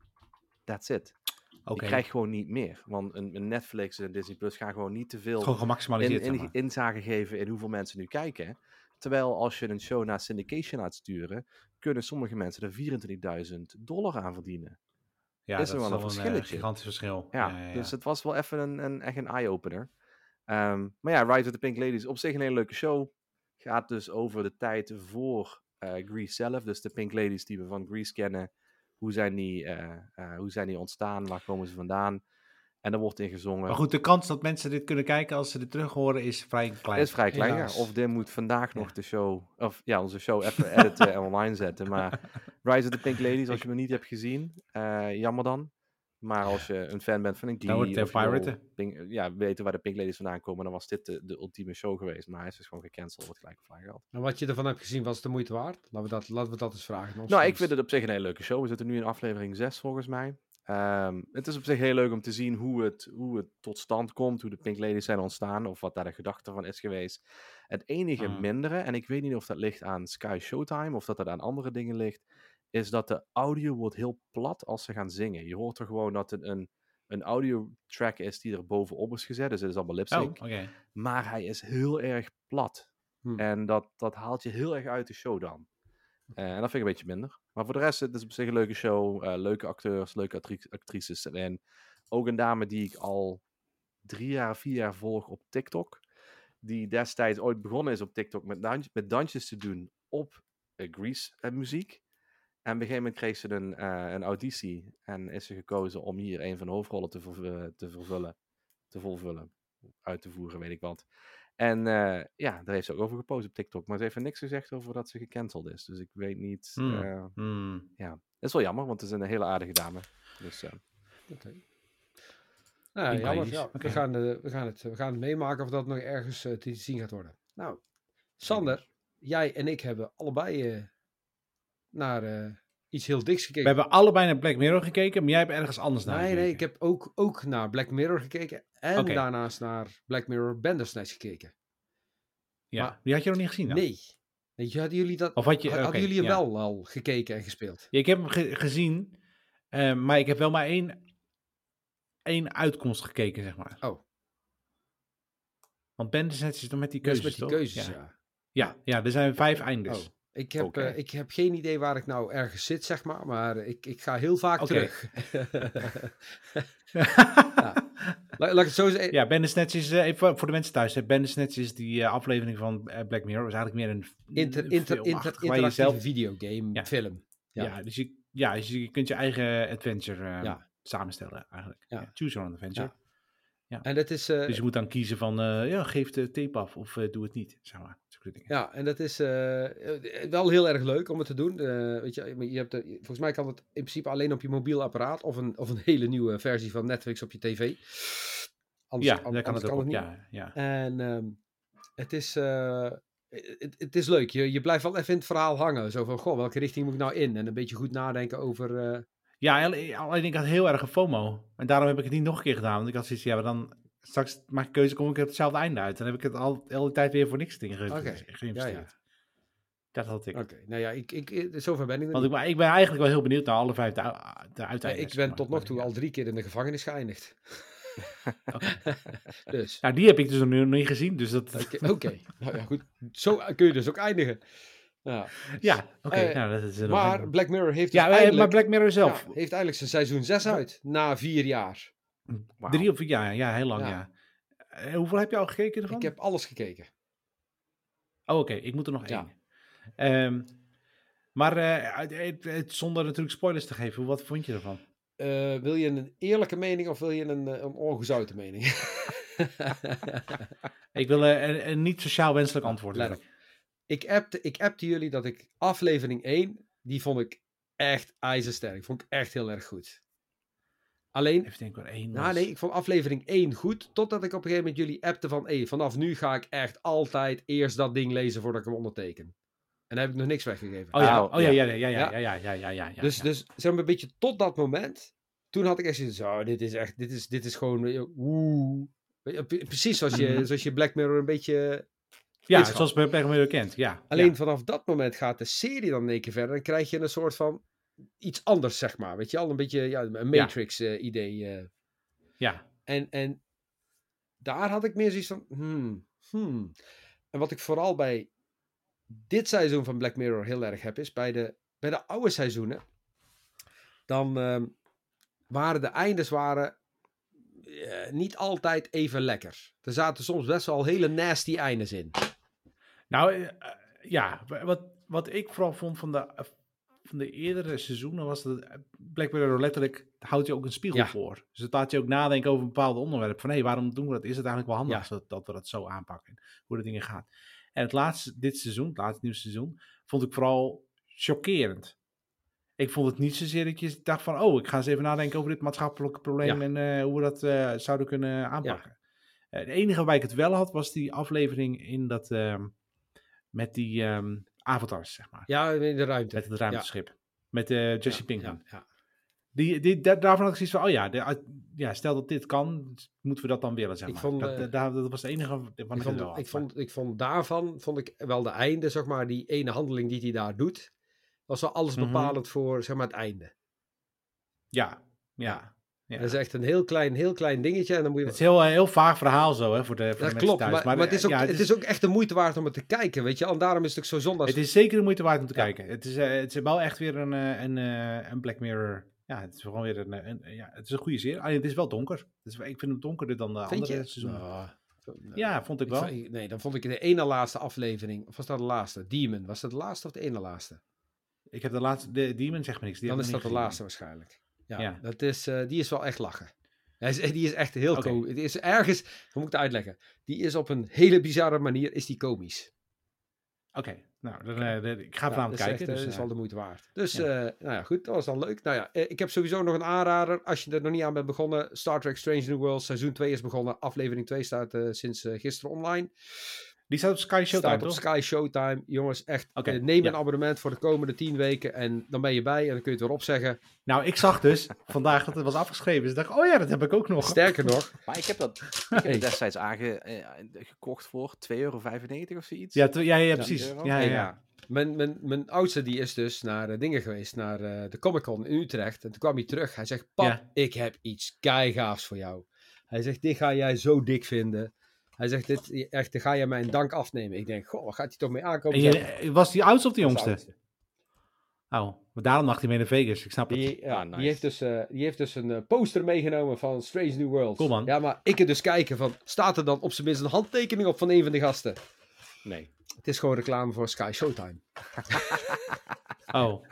That's it. Okay. Je krijgt gewoon niet meer. Want een, een, Netflix en Disney Plus gaan gewoon niet te veel in, in, inzage geven in hoeveel mensen nu kijken. Terwijl als je een show naar syndication laat sturen, kunnen sommige mensen er 24.000 dollar aan verdienen. Ja, dat is wel een verschilletje. Een gigantisch verschil. Ja, ja, ja, dus het was wel even een, een echt een eye-opener. Um, maar ja, Rise of the Pink Ladies, op zich een hele leuke show. Gaat dus over de tijd voor uh, Grease zelf. Dus de Pink Ladies die we van Grease kennen. Hoe zijn die, uh, uh, hoe zijn die ontstaan? Waar komen ze vandaan? En er wordt in gezongen. Maar goed, de kans dat mensen dit kunnen kijken als ze dit terug horen is vrij klein. Is vrij klein, ja. Of dit moet vandaag nog de show, of ja, onze show even [LAUGHS] editen en online zetten. Maar Rise of the Pink Ladies, als je hem niet hebt gezien, uh, jammer dan. Maar als je een fan bent van een Glee, dan wordt Pink, ja, weten waar de Pink Ladies vandaan komen, dan was dit de, de ultieme show geweest. Maar hij is dus gewoon gecanceld, wordt gelijk op geld. En wat je ervan hebt gezien, was het de moeite waard? Laten we dat, laten we dat eens vragen. Nou, ik vind het op zich een hele leuke show. We zitten nu in aflevering 6 volgens mij. Um, het is op zich heel leuk om te zien hoe het, hoe het tot stand komt, hoe de Pink Ladies zijn ontstaan, of wat daar de gedachte van is geweest. Het enige ah. mindere, en ik weet niet of dat ligt aan Sky Showtime of dat dat aan andere dingen ligt, is dat de audio wordt heel plat als ze gaan zingen. Je hoort er gewoon dat het een, een audio track is die er bovenop is gezet, dus het is allemaal. Oh, Maar hij is heel erg plat. Hm. En dat, dat haalt je heel erg uit de show dan. Uh, en dat vind ik een beetje minder. Maar voor de rest, het is op zich een leuke show. Uh, leuke acteurs, leuke actrices erin. Ook een dame die ik al drie jaar, vier jaar volg op TikTok. Die destijds ooit begonnen is op TikTok met, met dansjes te doen op uh, Grease muziek. En op een gegeven moment kreeg ze een, een auditie. En is ze gekozen om hier een van de hoofdrollen te, te vervullen. Te volvullen. Uit te voeren, weet ik wat. En uh, ja, daar heeft ze ook over gepost op TikTok. Maar ze heeft er niks gezegd over dat ze gecanceld is. Dus ik weet niet. Uh, Ja, dat is wel jammer, want het is een hele aardige dame. Dus, uh, Oké. Nou, jammer. Ja, [LAUGHS] we, gaan, we, gaan het, we gaan het meemaken of dat nog ergens te zien gaat worden. Nou, Sander, jij en ik hebben allebei naar iets heel diks gekeken. We hebben allebei naar Black Mirror gekeken, maar jij hebt ergens anders naar Nee, gekeken. nee, ik heb ook, ook naar Black Mirror gekeken en daarnaast naar Black Mirror Bandersnatch gekeken. Ja, maar, die had je nog niet gezien dan? Nee. hadden jullie, dat, of had je, hadden jullie hem wel al gekeken en gespeeld? Ja, ik heb hem gezien, uh, maar ik heb wel maar één, één uitkomst gekeken, zeg maar. Oh. Want Bandersnatch is dan met die keuzes, dus met die keuzes, ja. ja. ja. Ja, er zijn vijf eindes. Oh. Ik heb, uh, ik heb geen idee waar ik nou ergens zit, zeg maar. Maar ik, ik ga heel vaak okay. terug. [LAUGHS] ja. Laat, ik het zo zeggen. Ja, Bandersnatch is, uh, even voor de mensen thuis, Bandersnatch is die uh, aflevering van Black Mirror. is eigenlijk meer een inter, inter, inter, interactieve videogame, ja. film. Ja. ja. dus je, ja, dus je kunt je eigen adventure ja. samenstellen eigenlijk. Choose your own adventure. Ja. En dat is, dus je moet dan kiezen van, ja, geef de tape af of doe het niet, zeg maar. Ja, en dat is wel heel erg leuk om het te doen. Weet je, je hebt volgens mij kan het in principe alleen op je mobiel apparaat of een, of een hele nieuwe versie van Netflix op je tv. Anders, ja, anders kan het, kan het niet. Ja, ja. En um, het is... Het, het, is leuk. Je, je blijft wel even in het verhaal hangen. Zo van, goh, welke richting moet ik nou in? En een beetje goed nadenken over... Ja, alleen ik had heel erg een FOMO. En daarom heb ik het niet nog een keer gedaan. Want ik had zoiets, ja, maar dan straks maak ik keuze, kom ik op hetzelfde einde uit. Dan heb ik het al de hele tijd weer voor niks dingen ge okay. geïnvesteerd. Ja, ja. Dat had ik. Oké, nou ja, ik, ik, zover ben ik Want ik, ik ben eigenlijk wel heel benieuwd naar alle vijf de, de ik ben tot nog toe al drie keer in de gevangenis geëindigd. [LAUGHS] [LAUGHS] dus. Ja, die heb ik dus nog niet gezien, dus dat... Oké, nou ja, goed. Zo kun je dus ook eindigen. Ja, ja oké. Okay. Uh, nou, dat is maar Black Mirror heeft dus ja, maar Black Mirror zelf... Ja, heeft eigenlijk zijn seizoen 6 uit, na vier jaar. Drie of vier jaar, ja, heel lang, ja. Eh, hoeveel heb je al gekeken ervan? Ik heb alles gekeken. Oh, oké. Ik moet er nog één. Um, maar uh, zonder natuurlijk spoilers te geven, wat vond je ervan? Uh, wil je een eerlijke mening of wil je een, een ongezouten mening? [LAUGHS] ik wil een, een, niet sociaal wenselijk antwoord. Ik appte, ik appte jullie dat ik aflevering 1, die vond ik echt ijzersterk. Vond ik echt heel erg goed. Alleen, Even denken, één nou, nee, ik vond aflevering 1 goed, totdat ik op een gegeven moment jullie appte van, hey, vanaf nu ga ik echt altijd eerst dat ding lezen voordat ik hem onderteken. En dan heb ik nog niks weggegeven. Oh ja, oh, ja, ja, ja, ja, ja, ja, ja, ja, ja, ja, Dus, dus zeg maar een beetje tot dat moment, toen had ik echt zoiets zo, dit is echt, dit is, dit is gewoon, oeh. Precies zoals je, [CLEARS THROAT] zoals je Black Mirror een beetje ja, zoals Black Mirror kent, ja. Alleen vanaf dat moment gaat de serie dan een keer verder. Dan krijg je een soort van iets anders, zeg maar. Weet je al, een beetje ja, een Matrix-idee. Ja. Uh, ja. En, en daar had ik meer zoiets van, hmm, hmm. En wat ik vooral bij dit seizoen van Black Mirror heel erg heb, is bij de, bij de oude seizoenen, dan uh, waren de eindes waren, uh, niet altijd even lekker. Er zaten soms best wel hele nasty eindes in. Nou, uh, ja, wat, wat ik vooral vond van de van de eerdere seizoenen was dat Black Mirror letterlijk houdt je ook een spiegel voor. Dus het laat je ook nadenken over een bepaald onderwerp. Van hé, hey, waarom doen we dat? Is het eigenlijk wel handig dat, dat, we dat zo aanpakken? Hoe de dingen gaan. En het laatste, dit seizoen, het laatste nieuwe seizoen, vond ik vooral chockerend. Ik vond het niet zozeer dat je dacht van, oh, ik ga eens even nadenken over dit maatschappelijke probleem en uh, hoe we dat uh, zouden kunnen aanpakken. Het enige waar ik het wel had, was die aflevering in dat, uh, met die um, avatars, zeg maar. Ja, in de ruimte. Met het ruimteschip. Met Jesse Pinkman. ja. Die, die, daarvan had ik zoiets van, oh ja, de, ja, stel dat dit kan, moeten we dat dan willen, zeg maar. Ik vond, dat, uh, dat, dat was het enige wat ik, vond, ik, vond, ik vond daarvan, vond ik wel de einde, zeg maar, die ene handeling die hij daar doet, was wel alles mhm. bepalend mm -hmm. voor, zeg maar, het einde. Ja, ja. Ja. Dat is echt een heel klein, heel klein dingetje. En dan moet je... Het is heel, een heel vaag verhaal zo, hè, voor de, voor dat de klopt, thuis. Maar, maar, maar, het, is ook, ja, het, het is... ook echt de moeite waard om het te kijken, weet je. En daarom is het ook zo zonde. Het is zeker de moeite waard om te ja. kijken. Het is, uh, het is wel echt weer een, een, een Black Mirror ja, het is gewoon weer een, een, ja, het is een goede serie. Alleen het is wel donker. Dus ik vind het donkerder dan de vind andere seizoenen. Oh, ja, vond ik wel. nee, dan vond ik de ene laatste aflevering. Of was dat de laatste? Demon. Was dat de laatste of de ene laatste? Ik heb de laatste. De Demon zeg maar niks. Die dan is dat de laatste waarschijnlijk. Ja, ja. Dat is, uh, die is wel echt lachen. Hij is, [LAUGHS] die is echt heel okay. komisch. Het is ergens, hoe moet ik het uitleggen? Die is op een hele bizarre manier is die komisch. Oké, okay. Nou, dan, uh, ik ga vanavond kijken. Echt, dus dat is wel de moeite waard. Dus, ja. uh, nou ja, goed, dat was dan leuk. Nou ja, ik heb sowieso nog een aanrader. Als je er nog niet aan bent begonnen, Star Trek Strange New World, seizoen 2 is begonnen. Aflevering 2 staat sinds gisteren online. Die staat op Sky Showtime, staat op Sky Showtime. Jongens, echt, okay, uh, neem ja. een abonnement voor de komende 10 weken en dan ben je bij en dan kun je het weer opzeggen. Nou, ik zag dus vandaag dat het was afgeschreven. Dus ik dacht, oh ja, dat heb ik ook nog. Sterker nog. [LAUGHS] Maar ik heb dat ik heb hey. destijds aangekocht voor 2,95 euro of zoiets. Ja, ja, ja, precies. Ja, ja, ja. Mijn, mijn, mijn oudste die is dus naar uh, dingen geweest, naar uh, de Comic Con in Utrecht. En toen kwam hij terug. Hij zegt, pap, ja. ik heb iets keigaafs voor jou. Hij zegt, dit ga jij zo dik vinden. Hij zegt, dit, echt, ga jij mij een dank afnemen. Ik denk, goh, wat gaat hij toch mee aankomen? Je, was die oudste of de jongste? Oudste. Oh, maar daarom mag hij mee naar Vegas. Ik snap die, het. Ja, nice. die, heeft dus, uh, die heeft dus een uh, poster meegenomen van Strange New Worlds. Cool man. Ja, maar ik kan dus kijken van, staat er dan op zijn minst een handtekening op van een van de gasten? Nee. Het is gewoon reclame voor Sky Showtime. [LAUGHS] oh.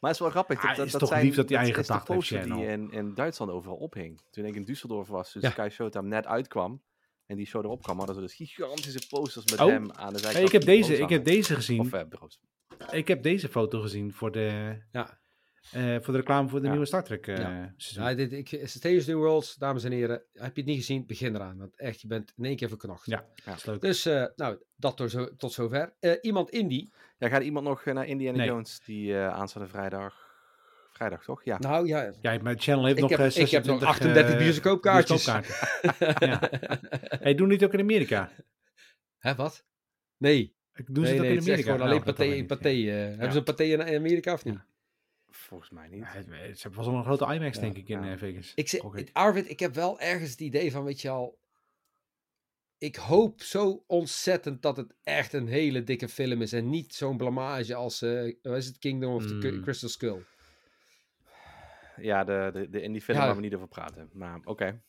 Maar het is wel grappig. Dat, ah, is dat toch zijn, lief dat hij eigen gedacht heeft. die in, in Duitsland overal ophing. Toen ik in Düsseldorf was, dus ja. Sky Showtime net uitkwam. En die show erop kwam, hadden ze dus gigantische posters met oh. hem aan de zijkant. Hey, ik, heb deze, ik heb deze gezien. Of, uh, ik heb deze foto gezien voor de... Ja. Uh, voor de reclame voor de ja. nieuwe Star Trek uh, ja. dit, ik, Strange New Worlds, dames en heren. Heb je het niet gezien? Begin eraan. Want echt, je bent in één keer verknocht. Ja, ja. is leuk. Dus, uh, nou, dat tot, zo, tot zover. iemand Indie. Ja, gaat iemand nog naar Indiana nee. Jones, die aanstaande vrijdag... Vrijdag, toch? Ja. Nou, ja. Ja, mijn channel heeft ik nog heb, 26, Ik heb nog 38 bioscoopkaartjes. bioscoopkaarten. ja. [LAUGHS] Hey, doen niet ook in Amerika? Hè, wat? Nee. Doen ze nee, het ook nee, in Amerika? gewoon alleen nou, paté. paté uh, Hebben ze een paté in Amerika of niet? Ja. Volgens mij niet. Ja, het was al een grote IMAX, ja, denk ik, in ja. Vegas. Ik zeg, okay. Arvid, ik heb wel ergens het idee van, weet je al... Ik hoop zo ontzettend dat het echt een hele dikke film is. En niet zo'n blamage als, uh, is het, Kingdom of mm. the Crystal Skull. Ja, de, de, de indie film waar we niet over praten. Maar oké. Okay.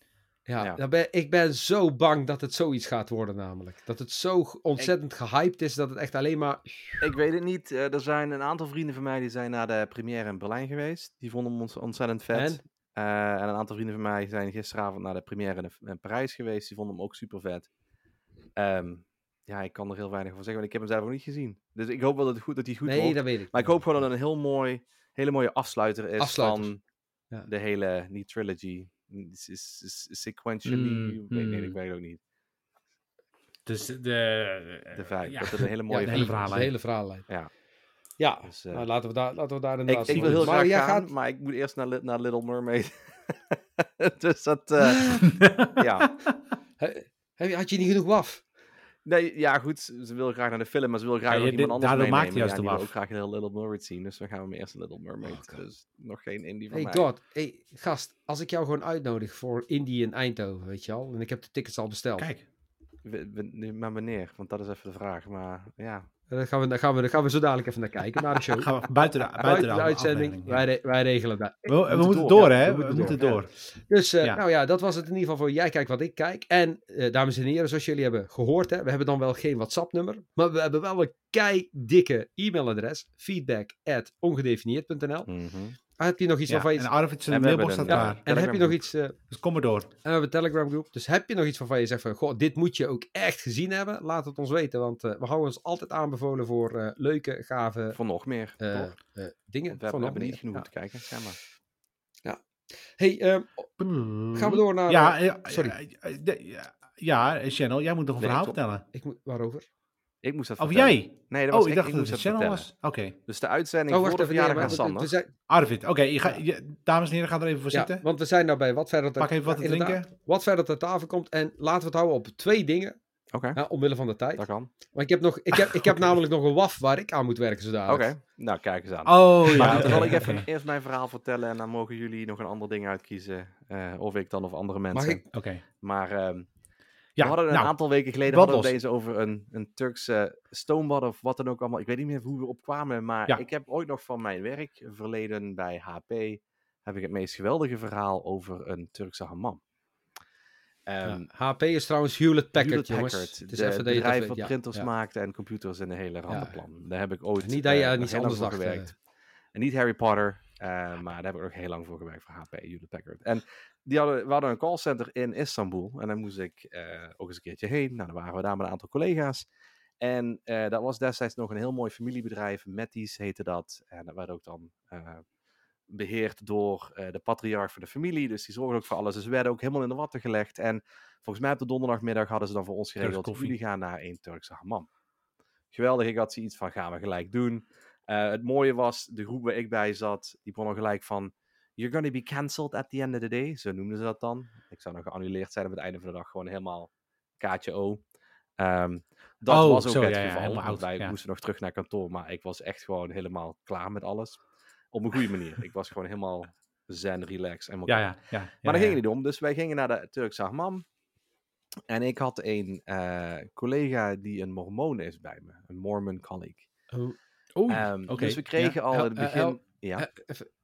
Ja, ja. Ben, ik ben zo bang dat het zoiets gaat worden namelijk. Dat het zo ontzettend ik, gehyped is dat het echt alleen maar... Ik weet het niet. Uh, er zijn een aantal vrienden van mij die zijn naar de première in Berlijn geweest. Die vonden hem ons ontzettend vet. En? Uh, en een aantal vrienden van mij zijn gisteravond naar de première in, in Parijs geweest. Die vonden hem ook super vet. Um, ja, ik kan er heel weinig van zeggen, want ik heb hem zelf nog niet gezien. Dus ik hoop wel dat, het goed, dat hij goed nee, wordt. dat weet ik. Maar ik hoop gewoon dat het een heel mooi, hele mooie afsluiter is afsluiter. van ja. de hele, niet trilogy, is, is, is sequentially, mm, weet, nee, ik weet ook niet. Dus de... De vijf, ja. dat is een hele [LAUGHS] mooie ja, hele verhaal. De hele verhaallijn. Ja. Ja, dus, uh, nou, laten, we daar, laten we daar inderdaad Ik, ik wil heel maar graag gaan, gaat... maar ik moet eerst naar, naar Little Mermaid. [LAUGHS] dus dat, uh, [LAUGHS] ja. Had je niet genoeg waf? Nee, ja goed, ze wil graag naar de film, maar ze wil graag ja, nog iemand anders daardoor meenemen. maakt hij juist ja, de waf. ook graag heel Little Mermaid zien, dus dan gaan we hem eerst Little Mermaid. Oh, dus nog geen indie van hey, mij. God, hey gast, als ik jou gewoon uitnodig voor indie in Eindhoven, weet je al, en ik heb de tickets al besteld. Kijk. We, we, maar wanneer? Want dat is even de vraag, maar ja... Daar gaan, we, daar, gaan we, daar gaan we zo dadelijk even naar kijken, naar de show. [LAUGHS] gaan we buiten de, buiten, buiten de, uitzending. Ja. Wij, wij regelen dat. We, we, we moeten door, hè? We, moeten door. Dus, uh, ja. nou ja, dat was het in ieder geval voor Jij Kijkt Wat Ik Kijk. En, uh, dames en heren, zoals jullie hebben gehoord, hè, we hebben dan wel geen WhatsApp-nummer, maar we hebben wel een kei dikke e-mailadres. Feedback at ongedefinieerd.nl. Mm -hmm. Heb je nog iets waarvan je... En Arvid zijn mailbox staat klaar. En heb je nog iets... Uh, dus kom maar door. En we hebben een Telegram groep. Dus heb je nog iets waarvan je zegt van... Goh, dit moet je ook echt gezien hebben. Laat het ons weten. Want uh, we houden ons altijd aanbevolen voor uh, leuke, gave... Voor nog meer. dingen. We hebben, niet genoeg ja. te kijken. Ga maar. Ja. Hey, ehm, gaan we door naar... Ja, sorry. Ja, Channel, jij moet nog een verhaal vertellen. Ik moet, waarover? Ik moest dat Of jij? Nee, dat was oh, ik, dacht ik dat het channel was. Oké. Dus de uitzending oh, voor de verjaardag van Sander. Zijn... Arvid, oké. Ja. dames en heren, gaan er even voor zitten. want we zijn daarbij wat verder... Te, Pak even wat te drinken. Wat verder ter tafel komt. En laten we het houden op twee dingen. Oké. Okay. omwille van de tijd. Dat kan. Maar ik heb, nog, ik heb, ik heb [LAUGHS] namelijk nog een WAF waar ik aan moet werken zodanig. Oké, nou kijk eens aan. Oh ja. Maar dan zal ik even [LAUGHS] eerst mijn verhaal vertellen en dan mogen jullie nog een ander ding uitkiezen. Uh, of ik dan of andere mensen. Mag ik? Oké. Maar... We hadden een nou, aantal weken geleden hadden we deze over een, een Turkse stoombad of wat dan ook allemaal. Ik weet niet meer hoe we opkwamen, maar ik heb ooit nog van mijn werk verleden bij HP heb ik het meest geweldige verhaal over een Turkse hammam. Um, ja, HP is trouwens Hewlett Packard, Packard Het is even bedrijf wat printers ja. maakt en computers en de hele randenplan. Daar heb ik ooit niet dat je uh, niet anders gewerkt. En niet Harry Potter, uh, maar daar heb ik ook heel lang voor gewerkt voor HP, Hewlett Packard. En die hadden, we hadden een callcenter in Istanbul. En daar moest ik uh, ook eens een keertje heen. Nou, dan waren we daar met een aantal collega's. En uh, dat was destijds nog een heel mooi familiebedrijf. Metties heette dat. En dat werd ook dan uh, beheerd door de patriarch van de familie. Dus die zorgde ook voor alles. Dus we werden ook helemaal in de watten gelegd. En volgens mij op de donderdagmiddag hadden ze dan voor ons geregeld... jullie gaan naar een Turkse hammam. Geweldig, ik had zoiets van, gaan we gelijk doen. het mooie was, de groep waar ik bij zat, die begon al gelijk van You're gonna be cancelled at the end of the day. Zo noemden ze dat dan. Ik zou nog geannuleerd zijn op het einde van de dag. Gewoon helemaal kaartje O. Um, dat oh, was ook het geval. Ja, wij moesten nog terug naar kantoor. Maar ik was echt gewoon helemaal klaar met alles. Op een goede manier. ik was gewoon helemaal zen, relax. En ja, ja, ja, maar daar ging het niet om. Dus wij gingen naar de Turkse Hammam. En ik had een uh, collega die een mormon is bij me. Een Mormon colleague. Oh, oh um, okay. Dus we kregen al in het begin... ja. Even, uh,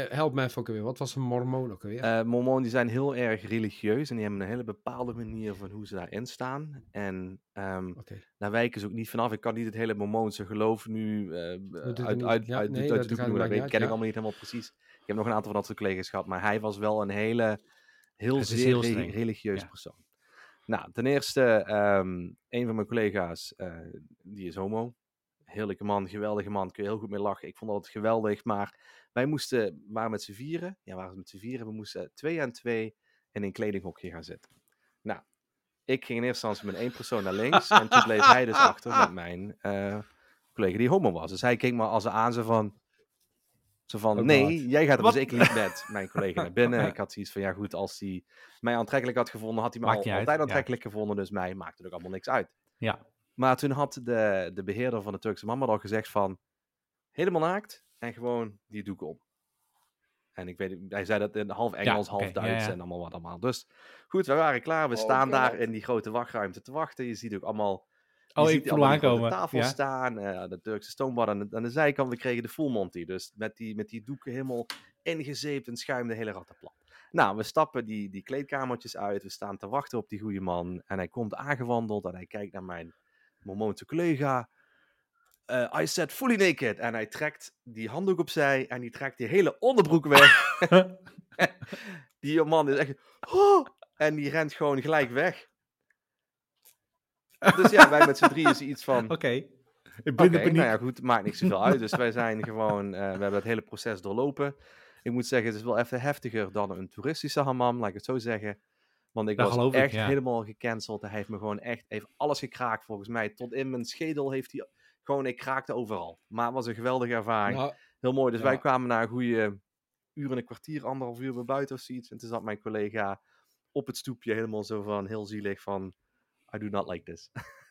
help mij even ook weer. Wat was een mormoon ook weer? Uh, mormonen die zijn heel erg religieus en die hebben een hele bepaalde manier van hoe ze daarin staan. En um, okay. daar wijken ze ook niet vanaf. Ik kan niet het hele mormoonse geloof nu uh, uit, uit, uit, ja, uit, nee, uit de doek noemen. Dat weet, ken ik allemaal niet helemaal precies. Ik heb nog een aantal van dat soort collega's gehad, maar hij was wel een hele, heel zeer heel re religieus ja. persoon. Nou, ten eerste, um, een van mijn collega's, die is homo. Heerlijke man, geweldige man, kun je heel goed mee lachen. Ik vond dat geweldig, maar wij moesten, waren met z'n vieren, ja, waren met z'n vieren, we moesten twee aan twee in een kledinghokje gaan zitten. Nou, ik ging in eerste instantie met één persoon naar links en toen bleef hij dus achter met mijn uh, collega die homo was. Dus hij keek me als aan zo van, zo van, oh nee, jij gaat er dus ik niet met mijn collega naar binnen. [LAUGHS] Ik had zoiets van, ja goed, als hij mij aantrekkelijk had gevonden, had hij me al, altijd aantrekkelijk gevonden. Dus mij maakte er ook allemaal niks uit. Ja. Maar toen had de, de beheerder van de Turkse Mama al gezegd van, helemaal naakt, en gewoon die doek om. En ik weet, hij zei dat in half Engels, half Duits en allemaal wat allemaal. Dus goed, we waren klaar. We oh, staan daar in die grote wachtruimte te wachten. Je ziet ook allemaal. Oh, ik voel aankomen. Op de tafel staan, uh, de Turkse aan de, aan de zijkant. We kregen de full monty. Dus met die, met die doeken helemaal ingezeept en schuim de hele rattenplan. Nou, we stappen die, die kleedkamertjes uit. We staan te wachten op die goede man. En hij komt aangewandeld en hij kijkt naar mijn Mormoonse collega uh, I said fully naked. En hij trekt die handdoek opzij en die trekt die hele onderbroek weg. [LAUGHS] [LAUGHS] die man is echt... Oh, en die rent gewoon gelijk weg. Dus ja, wij met z'n drieën is iets van... [LAUGHS] Oké. Okay. Ik ben okay, nou ja, goed, maakt niks zoveel uit. Dus wij zijn gewoon... Uh, we hebben het hele proces doorlopen. Ik moet zeggen, het is wel even heftiger dan een toeristische hammam, laat ik het zo zeggen. Want ik was echt helemaal gecanceld. Hij heeft me gewoon echt even alles gekraakt volgens mij. Tot in mijn schedel heeft hij gewoon, ik kraakte overal. Maar het was een geweldige ervaring. Nou, Heel mooi. Dus wij kwamen na een goede uur en een kwartier, anderhalf uur bij buiten of zoiets. En toen zat mijn collega op het stoepje helemaal zo van, heel zielig van, I do not like this. [LAUGHS]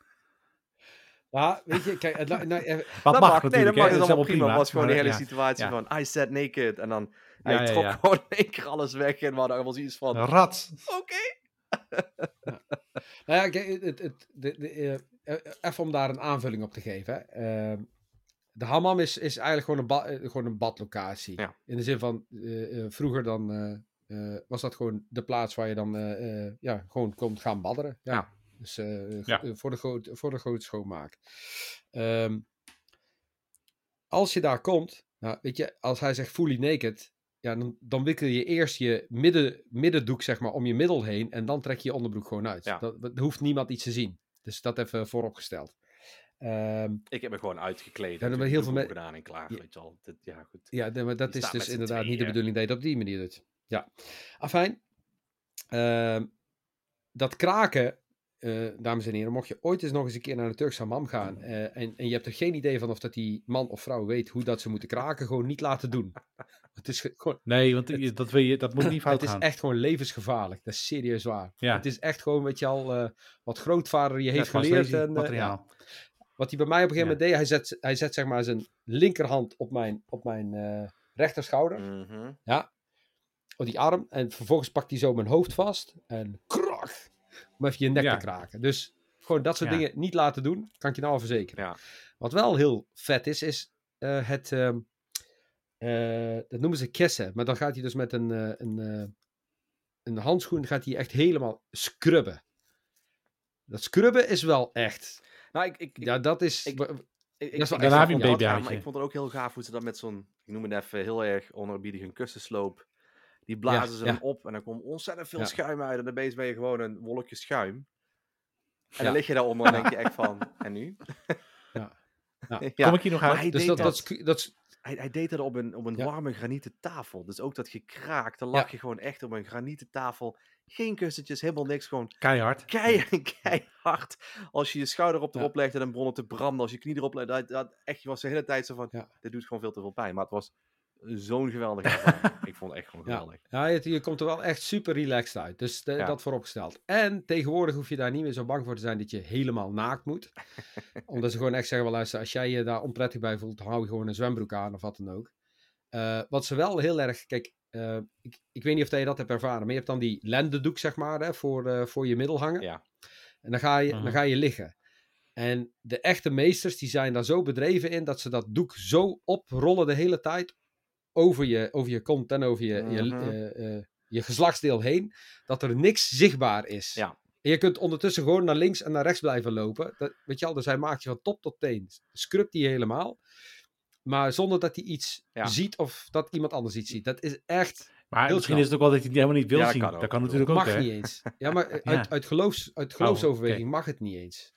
Ja, weet je, kijk, nou, nou, Wat dat mag, nee, dat mag, dat is allemaal prima. Het was gewoon de hele situatie van, I said naked, en dan, hij trok [LAUGHS] gewoon één keer alles weg, en we hadden allemaal zoiets van... Rat! Oké. [LAUGHS] Nou ja, kijk, het, het, de, de, eh, eh, even om daar een aanvulling op te geven. Ehm, de hammam is, is eigenlijk gewoon een, ba eh, gewoon een badlocatie. In de zin van, vroeger dan was dat gewoon de plaats waar je dan ja, gewoon komt gaan badderen. Ja. Dus Voor, de groot, voor de grote schoonmaak. Um, als je daar komt, Nou, weet je, als hij zegt fully naked, ja, dan, dan wikkel je eerst je midden, middendoek zeg maar, om je middel heen en dan trek je je onderbroek gewoon uit. Ja. Dat, dat hoeft niemand iets te zien. Dus dat even vooropgesteld. Um, ik heb me gewoon uitgekleed. En dan heel veel mensen gedaan en klaar. Ja, weet je al. Dat, ja, goed. Ja, maar dat is dus inderdaad niet de bedoeling dat je dat op die manier doet. Ja. Afijn. Uh, dat kraken, uh, dames en heren, mocht je ooit eens nog eens een keer naar een Turkse mam gaan uh, en, en je hebt er geen idee van of dat die man of vrouw weet hoe dat ze moeten kraken, gewoon niet laten doen. Het is gewoon, nee, want dat, wil je, dat moet [CLEARS THROAT] niet fout gaan. Het is echt gewoon levensgevaarlijk. Dat is serieus waar. Ja. Het is echt gewoon, weet je al, uh, wat grootvader je heeft geleerd. En, materiaal. Wat hij bij mij op een gegeven moment deed, hij zet, hij zet zeg maar zijn linkerhand op mijn, op mijn uh, rechterschouder. Mm -hmm. Ja. Op die arm. En vervolgens pakt hij zo mijn hoofd vast. En krach. Om even je nek te kraken. Dus gewoon dat soort dingen niet laten doen. Kan ik je nou al verzekeren. Ja. Wat wel heel vet is, is uh, het... Uh, dat noemen ze kessen. Maar dan gaat hij dus met een, een, een handschoen gaat hij echt helemaal scrubben. Dat scrubben is wel echt nou, ik, ik, ja, dat is... Ik, ik, dat daarna heb je een baby Maar ik vond het ook heel gaaf hoe ze dat met zo'n, ik noem het even heel erg onerbiedig, een kussensloop. Die blazen ze dan op en dan komt ontzettend veel schuim uit. En dan ben je gewoon een wolkje schuim. En dan lig je daaronder en denk je [LAUGHS] echt van, en nu? ja. [LAUGHS] Kom ik hier nog uit? Dus dat, dat, dat, hij, hij deed dat op een, op een warme granieten tafel. Dus ook dat gekraakt, dan lag je gewoon echt op een granieten tafel. Geen kussentjes, helemaal niks. Gewoon keihard. Keihard, [LAUGHS] keihard. Als je je schouder op erop ja. legde, dan begon het te branden. Als je knie erop legde, dat, dat, echt, je was de hele tijd zo van, dit doet gewoon veel te veel pijn. Maar het was zo'n geweldige ervaring. [LAUGHS] ik vond het echt gewoon geweldig. Ja, ja je, komt er wel echt super relaxed uit. Dus de, dat vooropgesteld. En tegenwoordig hoef je daar niet meer zo bang voor te zijn dat je helemaal naakt moet. [LAUGHS] Omdat ze gewoon echt zeggen, wel luister, als jij je daar onprettig bij voelt, hou je gewoon een zwembroek aan of wat dan ook. Uh, wat ze wel heel erg, kijk, uh, ik, ik weet niet of je dat hebt ervaren, maar je hebt dan die lendendoek, zeg maar, hè, voor, uh, voor je middel hangen. Ja. En dan ga, je, dan mhm. ga je liggen. En de echte meesters, die zijn daar zo bedreven in, dat ze dat doek zo oprollen de hele tijd, over je, over je kont en over je, je, uh, je geslachtsdeel heen, dat er niks zichtbaar is. Ja. En je kunt ondertussen gewoon naar links en naar rechts blijven lopen. Dat, weet je al, dus hij maakt je van top tot teen. Scrubt hij helemaal. Maar zonder dat hij iets ziet of dat iemand anders iets ziet. Dat is echt. Maar misschien is het ook wel dat hij het helemaal niet wil ja, zien. Kan dat kan natuurlijk ook. Mag niet eens. Ja, maar [LAUGHS] uit, uit, geloofs, uit oh, geloofsoverweging mag het niet eens.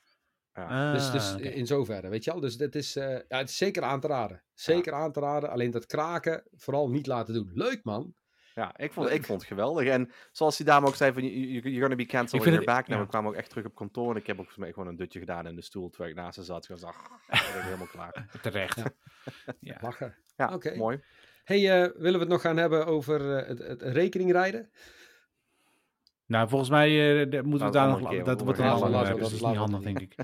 Ja. dus, dus ah, in zoverre, weet je wel. Dus dit is, uh, ja, het is zeker aan te raden. Zeker aan te raden. Alleen dat kraken vooral niet laten doen. Leuk man. Ja, ik vond, ik vond het geweldig. En zoals die dame ook zei, van, you're gonna be cancelled in your back. Nou, we kwamen ook echt terug op kantoor. En ik heb ook gewoon een dutje gedaan in de stoel terwijl ik naast ze zat. Ik dacht, ik ben helemaal klaar. [LAUGHS] Terecht. Ja. ja. Lachen. Ja, Oké. mooi. Hey, uh, willen we het nog gaan hebben over uh, het, het rekeningrijden? Nou, volgens mij uh, moeten we daar nog... Dat wordt een ander Dat is niet handig, denk ik.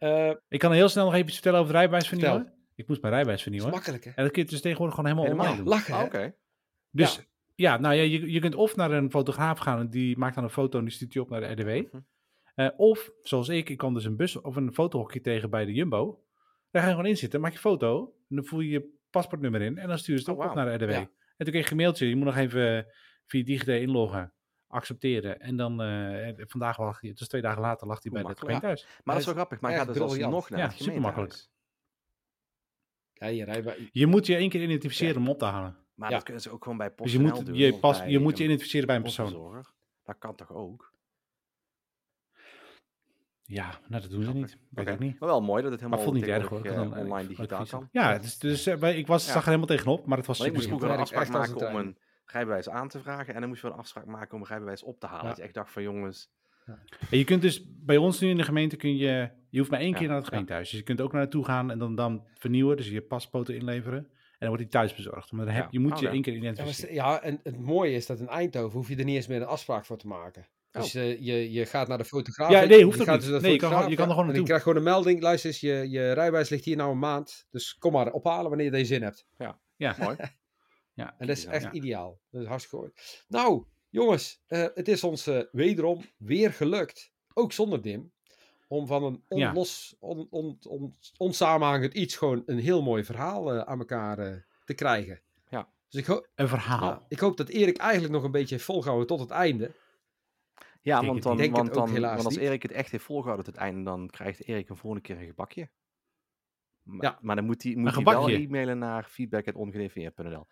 uh, [LAUGHS] ik kan heel snel nog even vertellen over rijbewijs vernieuwen. Ik moest mijn rijbewijs vernieuwen. Dat is makkelijk, hè? En dat kun je dus tegenwoordig gewoon helemaal, helemaal online doen. Lachen, Oké. Dus ja. ja, nou ja, je, je kunt of naar een fotograaf gaan en die maakt dan een foto en die stuurt die op naar de RDW. Uh, mhm. eh, of, zoals ik, ik kwam dus een bus of een fotohokje tegen bij de Jumbo. Daar ga je gewoon in zitten, maak je foto en dan voer je je paspoortnummer in en dan stuur je het oh, op naar de RDW. En toen kreeg je een mailtje, je moet nog even via DigiD inloggen accepteren. En dan uh, vandaag lag hij, dus twee dagen later lag hij bij het gemeentehuis. Maar dat is wel grappig, maar gaat dus alsnog naar ja, het super makkelijk. Ja, je, rijdt je moet je één keer identificeren om op te halen. Maar dat kunnen ze ook gewoon bij PostNL dus je moet, doen. Je, pas, je moet je identificeren bij een persoon. Dat kan toch ook? Ja, nou, dat doen ze niet. Weet ik niet. Maar wel mooi dat het helemaal maar niet erg, hoor. Uh, online digitaal kan. Ja, dus, dus uh, ik was, zag er helemaal tegenop, maar het was maar super. Ik moest vroeger een afspraak maken om een rijbewijs aan te vragen. En dan moest je een afspraak maken om een rijbewijs op te halen. Ja. Dat je echt dacht van jongens... Ja. En je kunt dus bij ons nu in de gemeente kun je, je hoeft maar één keer naar het gemeentehuis. Dus je kunt ook naar naartoe gaan en dan, dan vernieuwen, dus je paspoten inleveren. En dan wordt die thuis bezorgd. Maar dan heb, je moet oh, je één keer identificeren. Ja, en het mooie is dat in Eindhoven hoef je er niet eens meer een afspraak voor te maken. Dus uh, je, je gaat naar de fotograaf. Ja, nee, hoeft ook niet. Dus nee, je kan, je kan er gewoon naartoe. je krijgt gewoon een melding. Luister eens, je, je rijbewijs ligt hier nou een maand. Dus kom maar ophalen wanneer je deze zin hebt. Ja, ja. mooi. [LAUGHS] Ja, en dat is echt ideaal. Dat is hartstikke goed. Nou, jongens, uh, het is ons uh, wederom weer gelukt, ook zonder Dim, om van een onlos, on, on, on, onsamenhangend iets gewoon een heel mooi verhaal uh, aan elkaar te krijgen. Ja, dus ik hoop, een verhaal. Ja, ik hoop dat Erik eigenlijk nog een beetje heeft volgehouden tot het einde. Ja, want, dan, want, dan, want als Erik het echt heeft volgehouden tot het einde, dan krijgt Erik een volgende keer een gebakje. Maar, ja. maar dan moet hij, moet hij wel e-mailen naar feedback.ongedefinieerd.nl.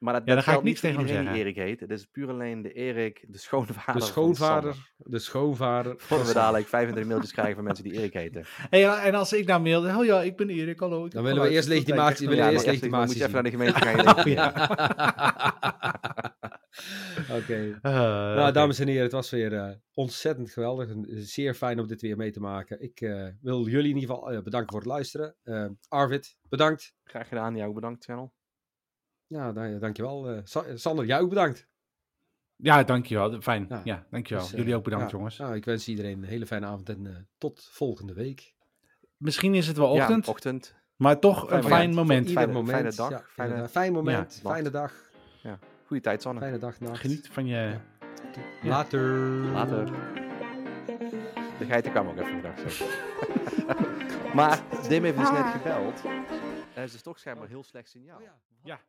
Maar dat, ja, dat ga ik niet tegen iedereen die Erik heet. Het is puur alleen de Erik, de schoonvader. De schoonvader. De schoonvader. [LAUGHS] Voordat we dadelijk 25 mailtjes krijgen van mensen die Erik [LAUGHS] heten. Hey, en als ik nou mail, oh ja, ik ben Erik, hallo. Dan willen we eerst legitimatie. Willen ja, eerst legitimatie. Moet je even naar de gemeente gaan. [LAUGHS] Oké. Uh, nou, dames en heren, het was weer uh, ontzettend geweldig. Zeer fijn om dit weer mee te maken. Ik uh, wil jullie in ieder geval bedanken voor het luisteren. Arvid, bedankt. Graag gedaan. Jou bedankt, channel. Ja, nou, dankjewel. Uh, Sander, jij ook bedankt. Ja, dankjewel. Fijn. Ja, ja dankjewel. Dus, uh, Jullie ook bedankt, jongens. Nou, ik wens iedereen een hele fijne avond en uh, tot volgende week. Misschien is het wel ochtend. Ja, ochtend. Maar toch fijn een fijn moment. Fijne, moment. Fijne dag. Ja, fijne, fijn moment. Fijne dag. Ja. Goeie tijd, Sanne. Fijne dag, nacht. Geniet van je... Later. Later. De geiten kwam ook even vandaag zo. [LAUGHS] maar Dim heeft dus net gebeld. Er is dus toch schijnbaar heel slecht signaal. Oh, ja.